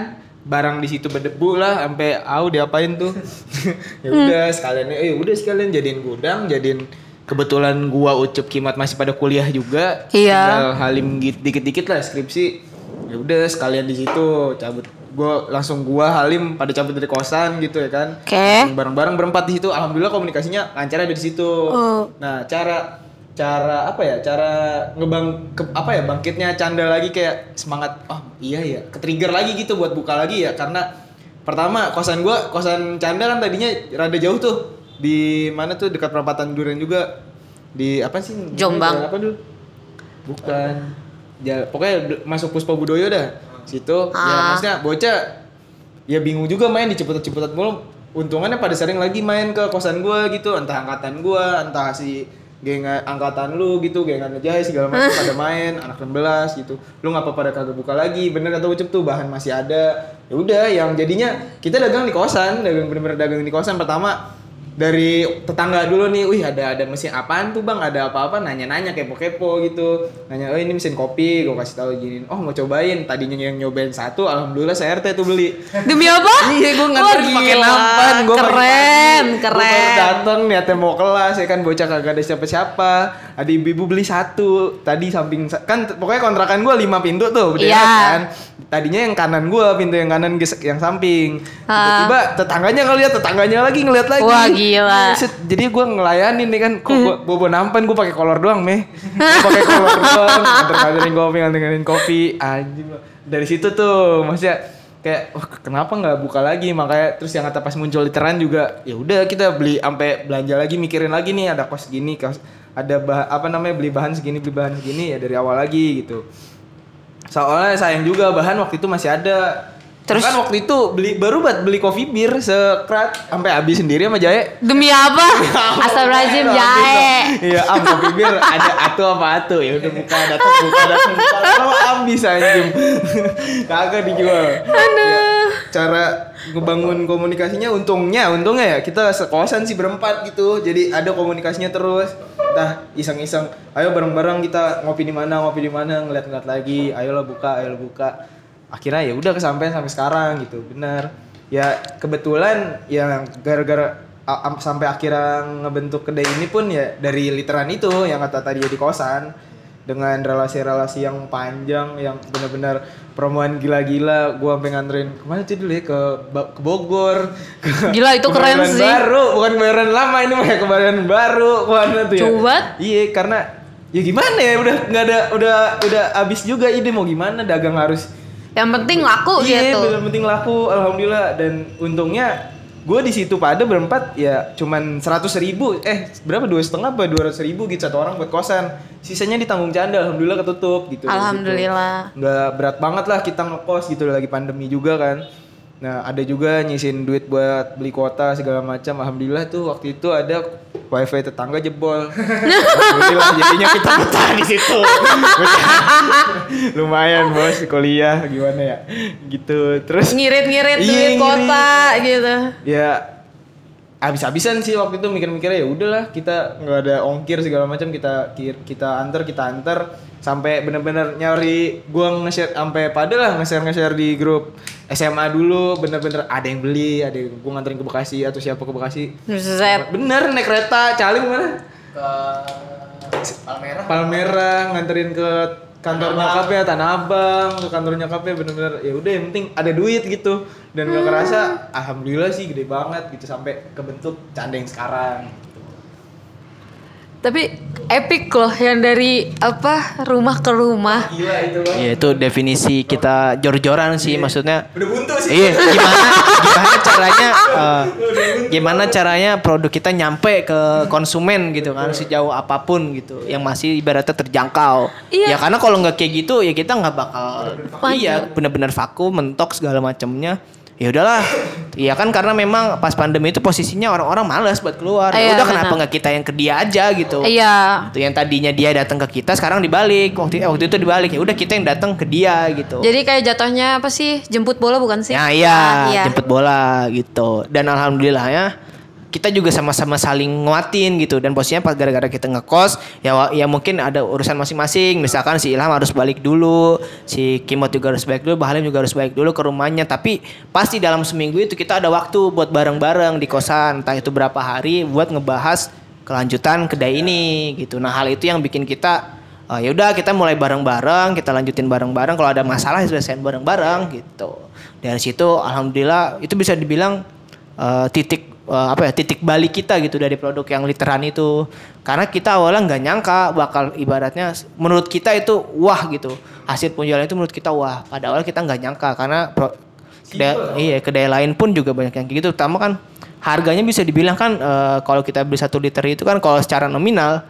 barang di situ berdebu lah sampai au diapain tuh? Ya udah sekalian eh udah sekalian jadiin gudang jadiin kebetulan gua ucup kimat masih pada kuliah juga. Iya. tinggal halim dikit-dikit lah skripsi. Ya udah sekalian di situ cabut. Gua langsung gua halim pada cabut dari kosan gitu ya kan. Oke. bareng-bareng berempat di situ alhamdulillah komunikasinya lancar ada di situ. Oh. nah cara cara apa ya cara ngebang ke, apa ya bangkitnya canda lagi kayak semangat oh iya ya ke trigger lagi gitu buat buka lagi ya. Karena pertama kosan gua kosan canda kan tadinya rada jauh tuh. Di mana tuh dekat perempatan Duren juga. Di apa sih? Jombang. Apa dulu bukan. Ya pokoknya masuk Puspa Budoyo dah. Situ. Ya Ah. maksudnya bocah ya bingung juga main di ciputat-ciputat mulu. Untungannya pada sering lagi main ke kosan gua gitu. Entah angkatan gua entah si geng angkatan lu gitu gengan aja segala macam pada main anak 16 gitu. Lu ngapa pada kagak buka lagi? Bener kata ucup tuh bahan masih ada. Ya udah yang jadinya kita dagang di kosan dagang bener-bener dagang di kosan. Pertama dari tetangga dulu nih, wih ada ada mesin apaan tuh bang, ada apa-apa, nanya-nanya kepo-kepo gitu, nanya, oh ini mesin kopi, gue kasih tahu gini, oh mau cobain, tadinya yang nyobain satu, alhamdulillah saya RT tuh beli, Demi apa? Iya, gue nganter Wah, pakai gila. nampan, gue Keren, Gue keren. dateng niatnya mau kelas, ya kan bocah kagak ada siapa-siapa. Ada ibu-ibu beli satu, tadi samping kan pokoknya kontrakan gue lima pintu tuh, berderet Iya. kan. Tadinya yang kanan gue, pintu yang kanan gesek yang samping. Tiba-tiba tetangganya ngeliat, tetangganya lagi ngeliat lagi. Wah, gila. Jadi gue ngelayanin nih kan, kok gue bobo nampan gue pakai kolor doang meh, pakai kolor doang, nganter-nganterin kopi, nganter-nganterin kopi, anjing. Dari situ tuh, maksudnya kayak wah kenapa nggak buka lagi makanya terus yang kata pas muncul literan juga ya udah kita beli sampai belanja lagi mikirin lagi nih ada kos gini kos ada bah, apa namanya beli bahan segini beli bahan segini ya dari awal lagi gitu soalnya sayang juga bahan waktu itu masih ada Terus- kan waktu itu beli baru buat beli coffee beer sekrat sampai habis sendiri sama jahe Demi apa? Astagfirullahaladzim jahe. Iya, am kopi bir ada atu apa atu ya udah buka datang buka datang buka lama habis anjing. Kagak dijual. Ya, cara ngebangun komunikasinya untungnya untungnya ya kita sekosan sih berempat gitu. Jadi ada komunikasinya terus. Entah iseng-iseng. Ayo bareng-bareng kita ngopi di mana ngopi di mana ngeliat-ngeliat lagi. Ayolah buka ayolah buka. Akhirnya ya udah kesampaian sampai sekarang gitu benar ya kebetulan ya gara-gara sampai akhirnya ngebentuk kedai ini pun ya dari literan itu yang kata tadi ya di kosan dengan relasi-relasi yang panjang yang benar-benar promoan gila-gila gua sampai nganterin ke mana tuh dulu ya ke ke Bogor ke Gila, itu keren sih. baru bukan kebayoran lama ini mah ya kebayoran baru ke mana tuh ya Coba. iya karena ya gimana ya udah nggak ada udah udah abis juga ide mau gimana dagang harus Yang penting laku iya gitu. bener penting laku alhamdulillah dan untungnya gue di situ pada berempat ya cuman seratus ribu. Eh berapa? Dua setengah apa dua ratus ribu gitu satu orang buat kosan. Sisanya ditanggung canda alhamdulillah ketutup gitu. Alhamdulillah. Gitu. nggak berat banget lah kita ngekos gitu lagi pandemi juga kan. Nah ada juga nyisin duit buat beli kuota segala macam. Alhamdulillah tuh waktu itu ada wifi tetangga jebol alhamdulillah jadinya kita betah di situ lumayan bos kuliah gimana ya gitu terus Ngirit-ngirit Iya, duit ngirit. kota gitu. ya habis-habisan sih waktu itu mikir-mikirnya ya udahlah kita nggak ada ongkir segala macam kita kita antar kita antar sampai bener-bener nyari gua nge-share sampai pada lah nge-share nge-share di grup SMA dulu bener-bener ada yang beli ada yang gua nganterin ke Bekasi atau siapa ke Bekasi Zet. bener naik kereta caling mana Palmerah. Palmerah nganterin ke kantor nyokapnya Tanah Abang ke kantor nyokapnya bener-bener ya udah yang penting ada duit gitu. Dan gak kerasa alhamdulillah sih gede banget gitu sampai kebentuk canda yang sekarang Tapi epic loh yang dari apa rumah ke rumah. gila itu loh Ya itu definisi kita jor-joran sih maksudnya. udah buntu sih Iya, gimana gimana caranya eh, gimana caranya produk kita nyampe ke konsumen gitu kan sejauh apa pun gitu yang masih ibaratnya terjangkau. Iya. Ya karena kalau nggak kayak gitu ya kita nggak bakal Maju. iya benar-benar vakum, mentok segala macamnya. Ya udahlah. Iya kan karena memang pas pandemi itu posisinya orang-orang malas buat keluar. Ya Iya, udah kenapa nggak kita yang ke dia aja gitu. Iya. Tuh yang tadinya dia datang ke kita sekarang dibalik. Waktu eh, waktu itu dibalik. Ya udah kita yang datang ke dia gitu. Jadi kayak jatuhnya apa sih? Jemput bola bukan sih? Ya iya, Ah, iya. jemput bola gitu. Dan alhamdulillah ya kita juga sama-sama saling nguatin gitu. Dan posisinya pas gara-gara kita ngekos ya ya mungkin ada urusan masing-masing. Misalkan si Ilham harus balik dulu si Kimot juga harus balik dulu Bahalim juga harus balik dulu ke rumahnya. Tapi pasti dalam seminggu itu kita ada waktu buat bareng-bareng di kosan. Entah itu berapa hari buat ngebahas kelanjutan kedai ini gitu. Nah hal itu yang bikin kita Uh, ya udah kita mulai bareng-bareng, kita lanjutin bareng-bareng. Kalau ada masalah ya selesaiin bareng-bareng gitu. Dari situ alhamdulillah itu bisa dibilang uh, titik uh, apa ya titik balik kita gitu dari produk yang literan itu. Karena kita awalnya nggak nyangka bakal ibaratnya menurut kita itu wah gitu. Hasil penjualan itu menurut kita wah. Pada awal kita nggak nyangka karena pro, kedai, iya kedai lain pun juga banyak yang kayak gitu. Terutama kan harganya bisa dibilang kan uh, kalau kita beli satu liter itu kan kalau secara nominal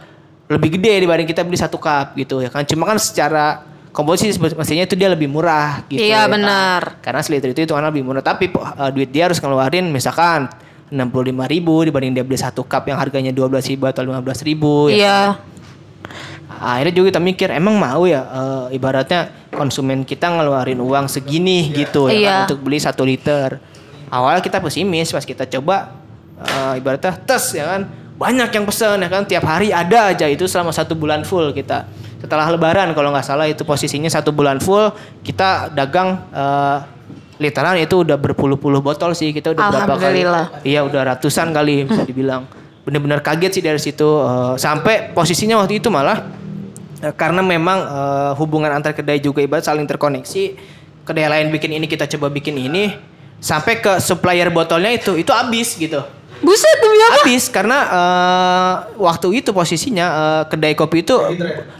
lebih gede dibanding kita beli satu cup gitu ya kan cuma kan secara komposisi mestinya itu dia lebih murah gitu Iya, ya kan. benar. karena seliter itu itu lebih murah tapi uh, duit dia harus ngeluarin misalkan 65.000 ribu dibanding dia beli satu cup yang harganya 12 ribu atau 15 ribu ya. Iya. akhirnya juga kita mikir emang mau ya eh, ibaratnya konsumen kita ngeluarin uang segini gitu ya kan, Iya. untuk beli satu liter. Awalnya kita pesimis pas kita coba eh, ibaratnya tes ya kan. Banyak yang pesen ya kan. Tiap hari ada aja itu selama satu bulan full kita. Setelah lebaran kalau nggak salah itu posisinya satu bulan full kita dagang eh, literan itu udah berpuluh-puluh botol sih kita udah berapa kali. Iya udah ratusan kali bisa dibilang. Bener-bener kaget sih dari situ. eh, sampai posisinya waktu itu malah eh, karena memang eh, hubungan antar kedai juga ibarat saling terkoneksi. Kedai lain bikin ini kita coba bikin ini. Sampai ke supplier botolnya itu itu habis gitu. Buset demi apa? Habis karena eh, waktu itu posisinya eh, kedai kopi itu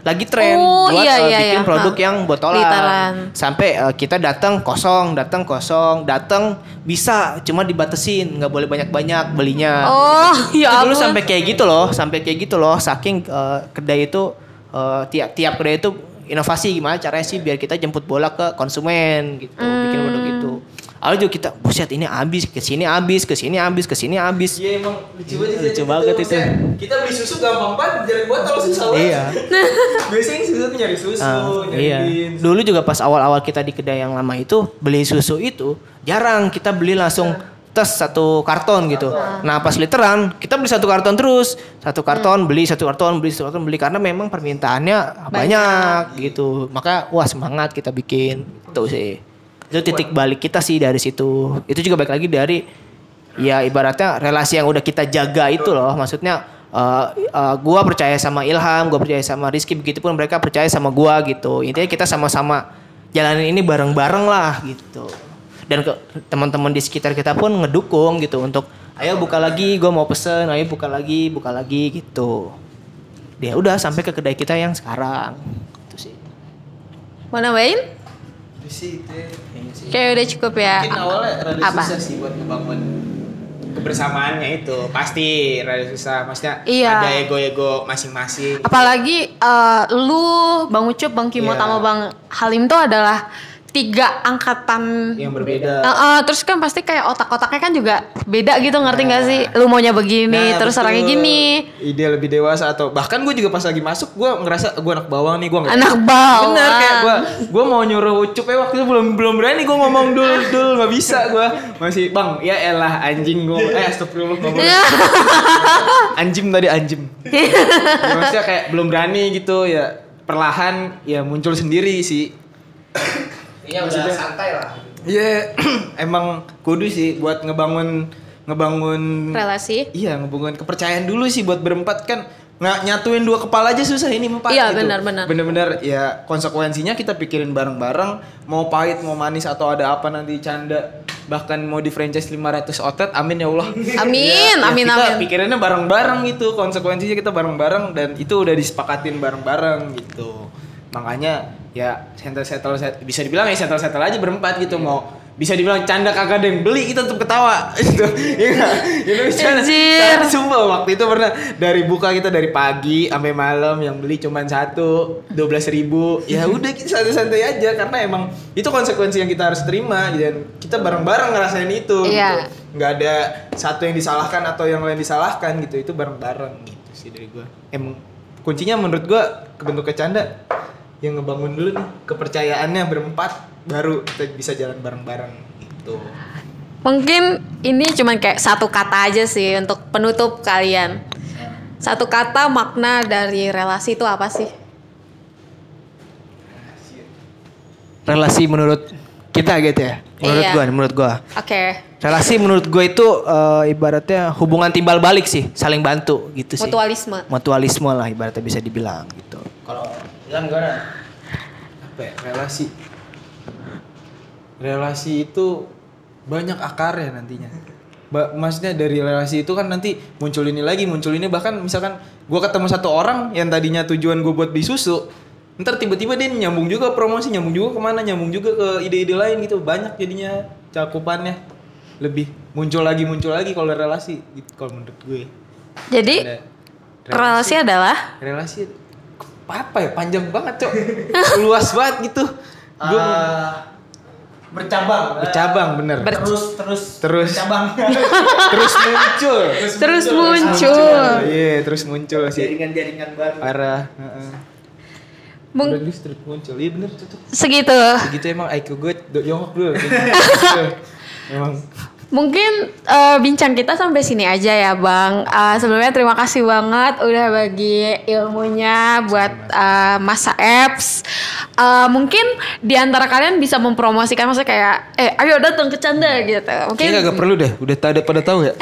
lagi tren Oh, buat iya, eh, iya, bikin iya. produk Hah. yang botolan. Literan. Sampai eh, kita datang kosong, datang kosong, datang bisa cuma dibatesin, nggak boleh banyak-banyak belinya. Oh, Itu ya dulu sampai kayak gitu loh, sampai kayak gitu loh. Saking eh, kedai itu eh, tiap tiap kedai itu inovasi gimana caranya sih biar kita jemput bola ke konsumen gitu, bikin produk Hmm. itu. Awalnya juga kita, buset ini habis, ke sini habis, ke sini habis, ke sini habis. Iya emang lucu banget sih. Lucu banget itu. Kita beli susu gampang banget, nyari botol susah banget. Iya. Biasanya susu tuh nyari susu, nyari iya. beans. Dulu juga pas awal-awal kita di kedai yang lama itu beli susu itu jarang kita beli langsung tes satu karton gitu. Nah pas literan kita beli satu karton terus, satu karton beli satu karton beli satu karton beli karena memang permintaannya banyak, gitu. Maka wah semangat kita bikin itu sih. Itu titik balik kita sih dari situ. Itu juga balik lagi dari ya ibaratnya relasi yang udah kita jaga itu loh. Maksudnya uh, uh, gua percaya sama Ilham, gua percaya sama Rizky, begitupun mereka percaya sama gua gitu. Intinya kita sama-sama jalanin ini bareng-bareng lah gitu. Dan ke teman-teman di sekitar kita pun ngedukung gitu untuk ayo buka lagi, gua mau pesen, ayo buka lagi, buka lagi gitu. Dia udah sampai ke kedai kita yang sekarang. Itu sih. Mau nambahin? Sih itu ya, kayaknya sih. Kayak udah cukup ya. Mungkin awalnya rada Apa? susah sih buat ngebangun kebersamaannya itu pasti rada susah maksudnya Iya. ada ego-ego masing-masing Apalagi eh, lu, Bang Ucup, Bang Kimo, Iya. sama Bang Halim tuh adalah tiga angkatan yang berbeda. Eh, eh, terus kan pasti kayak otak-otaknya kan juga beda gitu ngerti nggak sih? Lu maunya begini, Nah, terus betul. orangnya gini. ide lebih dewasa atau bahkan gue juga pas lagi masuk gue ngerasa gue anak bawang nih gue nggak Anak bawang. bener kayak gue gue mau nyuruh ucup ya waktu itu belum belum berani gue ngomong dul dul nggak bisa gue masih bang ya elah anjing gue eh astagfirullah ngomong anjim tadi anjim. Ya, maksudnya kayak belum berani gitu ya perlahan ya muncul sendiri sih Iya udah santai lah. Iya, emang kudu sih buat ngebangun ngebangun Relasi. Iya, ngebangun kepercayaan dulu sih buat berempat kan nggak nyatuin dua kepala aja susah ini empat Iya, gitu. benar-benar. Bener-bener ya konsekuensinya kita pikirin bareng-bareng mau pahit mau manis atau ada apa nanti canda bahkan mau di franchise 500 outlet amin ya Allah. Amin, Ya, ya amin, kita amin. pikirinnya bareng-bareng gitu konsekuensinya kita bareng-bareng dan itu udah disepakatin bareng-bareng gitu makanya ya settle settle set- bisa dibilang ya settle settle aja berempat gitu mau bisa dibilang canda kagak ada yang beli kita tetap ketawa. Gitu. Iya nggak? itu bercanda Anjir. Tapi sumpah waktu itu pernah dari buka kita dari pagi sampai malam yang beli cuman satu dua belas ribu. Ya udah kita santai-santai aja karena emang itu konsekuensi yang kita harus terima dan kita bareng-bareng ngerasain itu Iya. gitu nggak ada satu yang disalahkan atau yang lain disalahkan gitu. Itu bareng-bareng gitu sih dari gua. Emang kuncinya menurut gua kebentuk canda yang ngebangun dulu nih kepercayaannya berempat baru kita bisa jalan bareng-bareng gitu Mungkin ini cuman kayak satu kata aja sih untuk penutup kalian. Satu kata makna dari relasi itu apa sih? Relasi menurut kita gitu ya. Menurut Iya. gua, menurut gua. Oke. Relasi menurut gue itu eh, ibaratnya hubungan timbal balik sih, saling bantu gitu sih. Mutualisme. Mutualisme lah ibaratnya bisa dibilang gitu. Kalau Ilham gimana? apa ya, relasi. Relasi itu banyak akarnya nantinya. Ba- maksudnya dari relasi itu kan nanti muncul ini lagi muncul ini. Bahkan misalkan gua ketemu satu orang yang tadinya tujuan gue buat beli susu ntar tiba-tiba dia nyambung juga promosi nyambung juga ke mana nyambung juga ke ide-ide lain gitu. Banyak jadinya cakupannya. Lebih muncul lagi muncul lagi kalau relasi gitu kalau menurut gue. Jadi Ada relasi. adalah relasi apa ya panjang banget cok luas banget gitu gue bercabang. bercabang bener Ber- terus terus terus cabang. terus muncul terus muncul. iya terus muncul sih Jaringan-jaringan baru. parah Heeh. Mung- Udah terus terus muncul iya bener cocok segitu. begitu emang IQ gue do- yongok dulu Gitu. emang Mungkin eh, bincang kita sampai sini aja ya Bang. Eh, sebelumnya terima kasih banget udah bagi ilmunya buat eh, masa apps. Eh, mungkin di antara kalian bisa mempromosikan maksudnya kayak eh ayo datang ke Canda gitu. Mungkin Kayaknya gak perlu deh udah tada pada tahu ya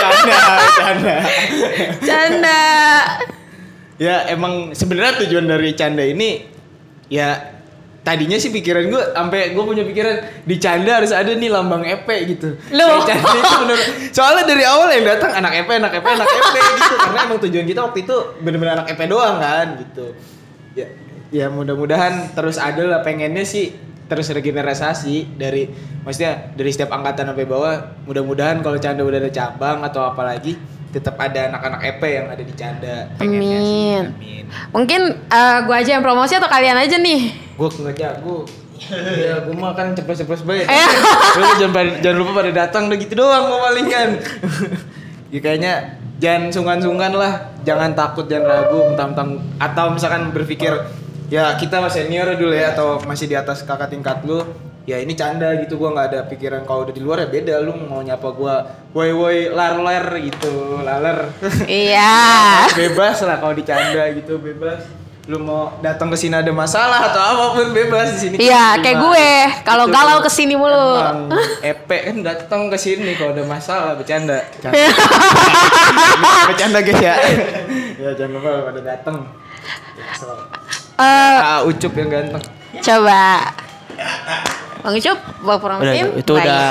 canda canda Canda. ya emang sebenarnya tujuan dari canda ini ya tadinya sih pikiran gue sampai gue punya pikiran di canda harus ada nih lambang EP gitu. Loh. Canda itu bener. Soalnya dari awal yang datang anak EP, anak EP, anak EP gitu karena emang tujuan kita waktu itu bener-bener anak EP doang kan gitu. Ya ya mudah-mudahan terus ada lah pengennya sih terus regenerasi dari maksudnya dari setiap angkatan sampai bawah mudah-mudahan kalau canda udah ada cabang atau apa lagi tetap ada anak-anak EP yang ada di canda pengennya sih. Amin. Amin. Mungkin eh, gua aja yang promosi atau kalian aja nih? Gue nggak jago. ya, gue mah kan ceplos-ceplos banget. Eh. Lu jangan jangan lupa pada datang udah gitu doang gue paling kan. ya kayaknya jangan sungkan-sungkan lah, jangan takut, jangan ragu, mentang-mentang atau misalkan berpikir ya kita masih senior dulu ya atau masih di atas kakak tingkat lu, ya ini canda gitu gue nggak ada pikiran kalau udah di luar ya beda lu mau nyapa gue woi woi lar lar gitu laler Iya. bebas lah kalau dicanda gitu bebas lu mau datang ke sini ada masalah atau apa pun bebas di sini Iya, kayak gue. Kalau Gitu. galau ke sini mulu. Emang Epe kan datang ke sini kalau ada masalah bercanda. bercanda guys ya. ya jangan lupa pada datang. Eh, Ah, Ucup yang ganteng. coba. Bang Ucup, Bang Udah, Prometin. itu udah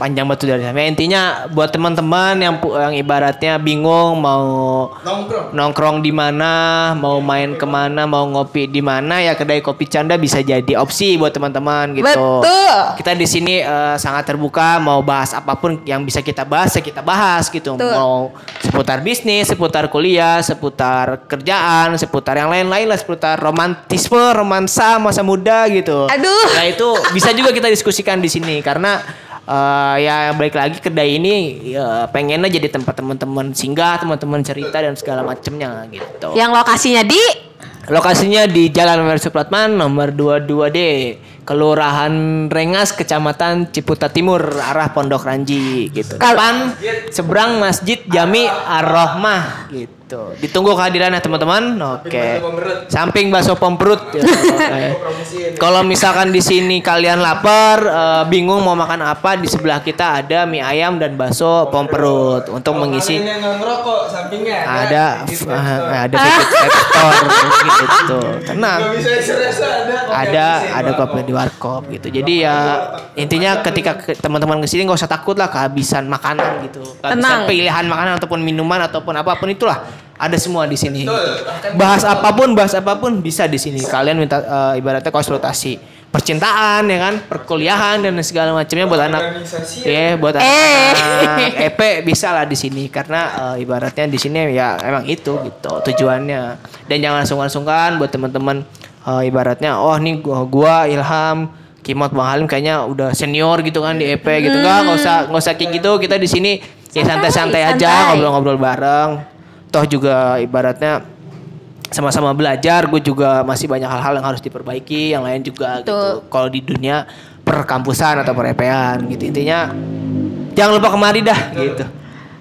panjang batu dari sana. Intinya buat teman-teman yang yang ibaratnya bingung mau Nongkrong. nongkrong di mana, mau main ke mana, mau ngopi di mana, ya kedai kopi Canda bisa jadi opsi buat teman-teman gitu. Betul. Kita di sini eh, sangat terbuka, mau bahas apa pun yang bisa kita bahas, ya kita bahas gitu. Betul. Mau seputar bisnis, seputar kuliah, seputar kerjaan, seputar yang lain-lain lah, seputar romantisme, romansa masa muda gitu. Aduh. Nah itu bisa juga kita diskusikan di sini karena eh, ya balik lagi kedai ini ya, pengennya jadi tempat teman-teman singgah, teman-teman cerita dan segala macamnya gitu. Yang lokasinya di Lokasinya di Jalan Mer Supratman nomor 22D, Kelurahan Rengas, Kecamatan Ciputa Timur, arah Pondok Ranji gitu. Depan seberang Masjid Jami Ar-Rahmah gitu. Ditunggu kehadirannya teman-teman. Oke. Samping bakso pom perut. Ya, oke. Kalau misalkan di sini kalian lapar, eh, bingung mau makan apa, di sebelah kita ada mie ayam dan bakso pom perut untuk mengisi yang nggak ngerokok sampingnya ada Di f- Vape Store. ada store gitu tenang ada. ada ya, ada kopi di warkop gitu jadi ya intinya ketika ke- teman-teman ke sini nggak usah takut lah kehabisan makanan gitu kehabisan Tenang. pilihan makanan ataupun minuman ataupun apa pun itulah ada semua di sini. Bahas apa pun bahas apa pun bisa di sini. Kalian minta eh, ibaratnya konsultasi percintaan ya kan? Perkuliahan dan segala macamnya buat anak Organisasi ya. Buat Eh. anak EP bisa lah di sini karena eh, ibaratnya di sini ya emang itu gitu tujuannya. Dan jangan sungkan-sungkan buat teman-teman eh, ibaratnya oh nih gua, gua Ilham Kimot Bang Halim kayaknya udah senior gitu kan di EP gitu enggak nggak usah nggak usah kayak gitu. Kita di sini ya santai-santai aja ngobrol-ngobrol bareng toh juga ibaratnya sama-sama belajar gue juga masih banyak hal-hal yang harus diperbaiki yang lain juga gitu Betul. kalau di dunia perkampusan atau per-EP-an gitu intinya jangan lupa kemari dah gitu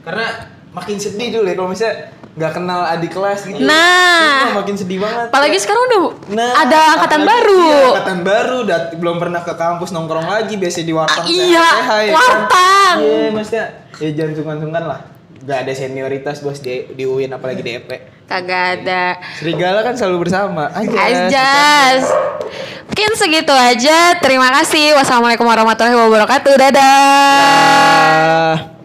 Karena makin sedih dulu ya kalau misalnya nggak kenal adik kelas gitu. Nah. Itu makin sedih banget. apalagi sekarang udah Nah, ada angkatan baru. Iya, angkatan baru, dat- belum pernah ke kampus nongkrong lagi, biasa di warteg. Ah, iya, ya kan? warteg. Iya, maksudnya ya jangan sungkan-sungkan lah. Gak ada senioritas bos di, di UIN apalagi di EP. Kagak ada. Serigala kan selalu bersama. Ajas. Mungkin segitu aja. Terima kasih. Wassalamualaikum warahmatullahi wabarakatuh. Dadah. Ah.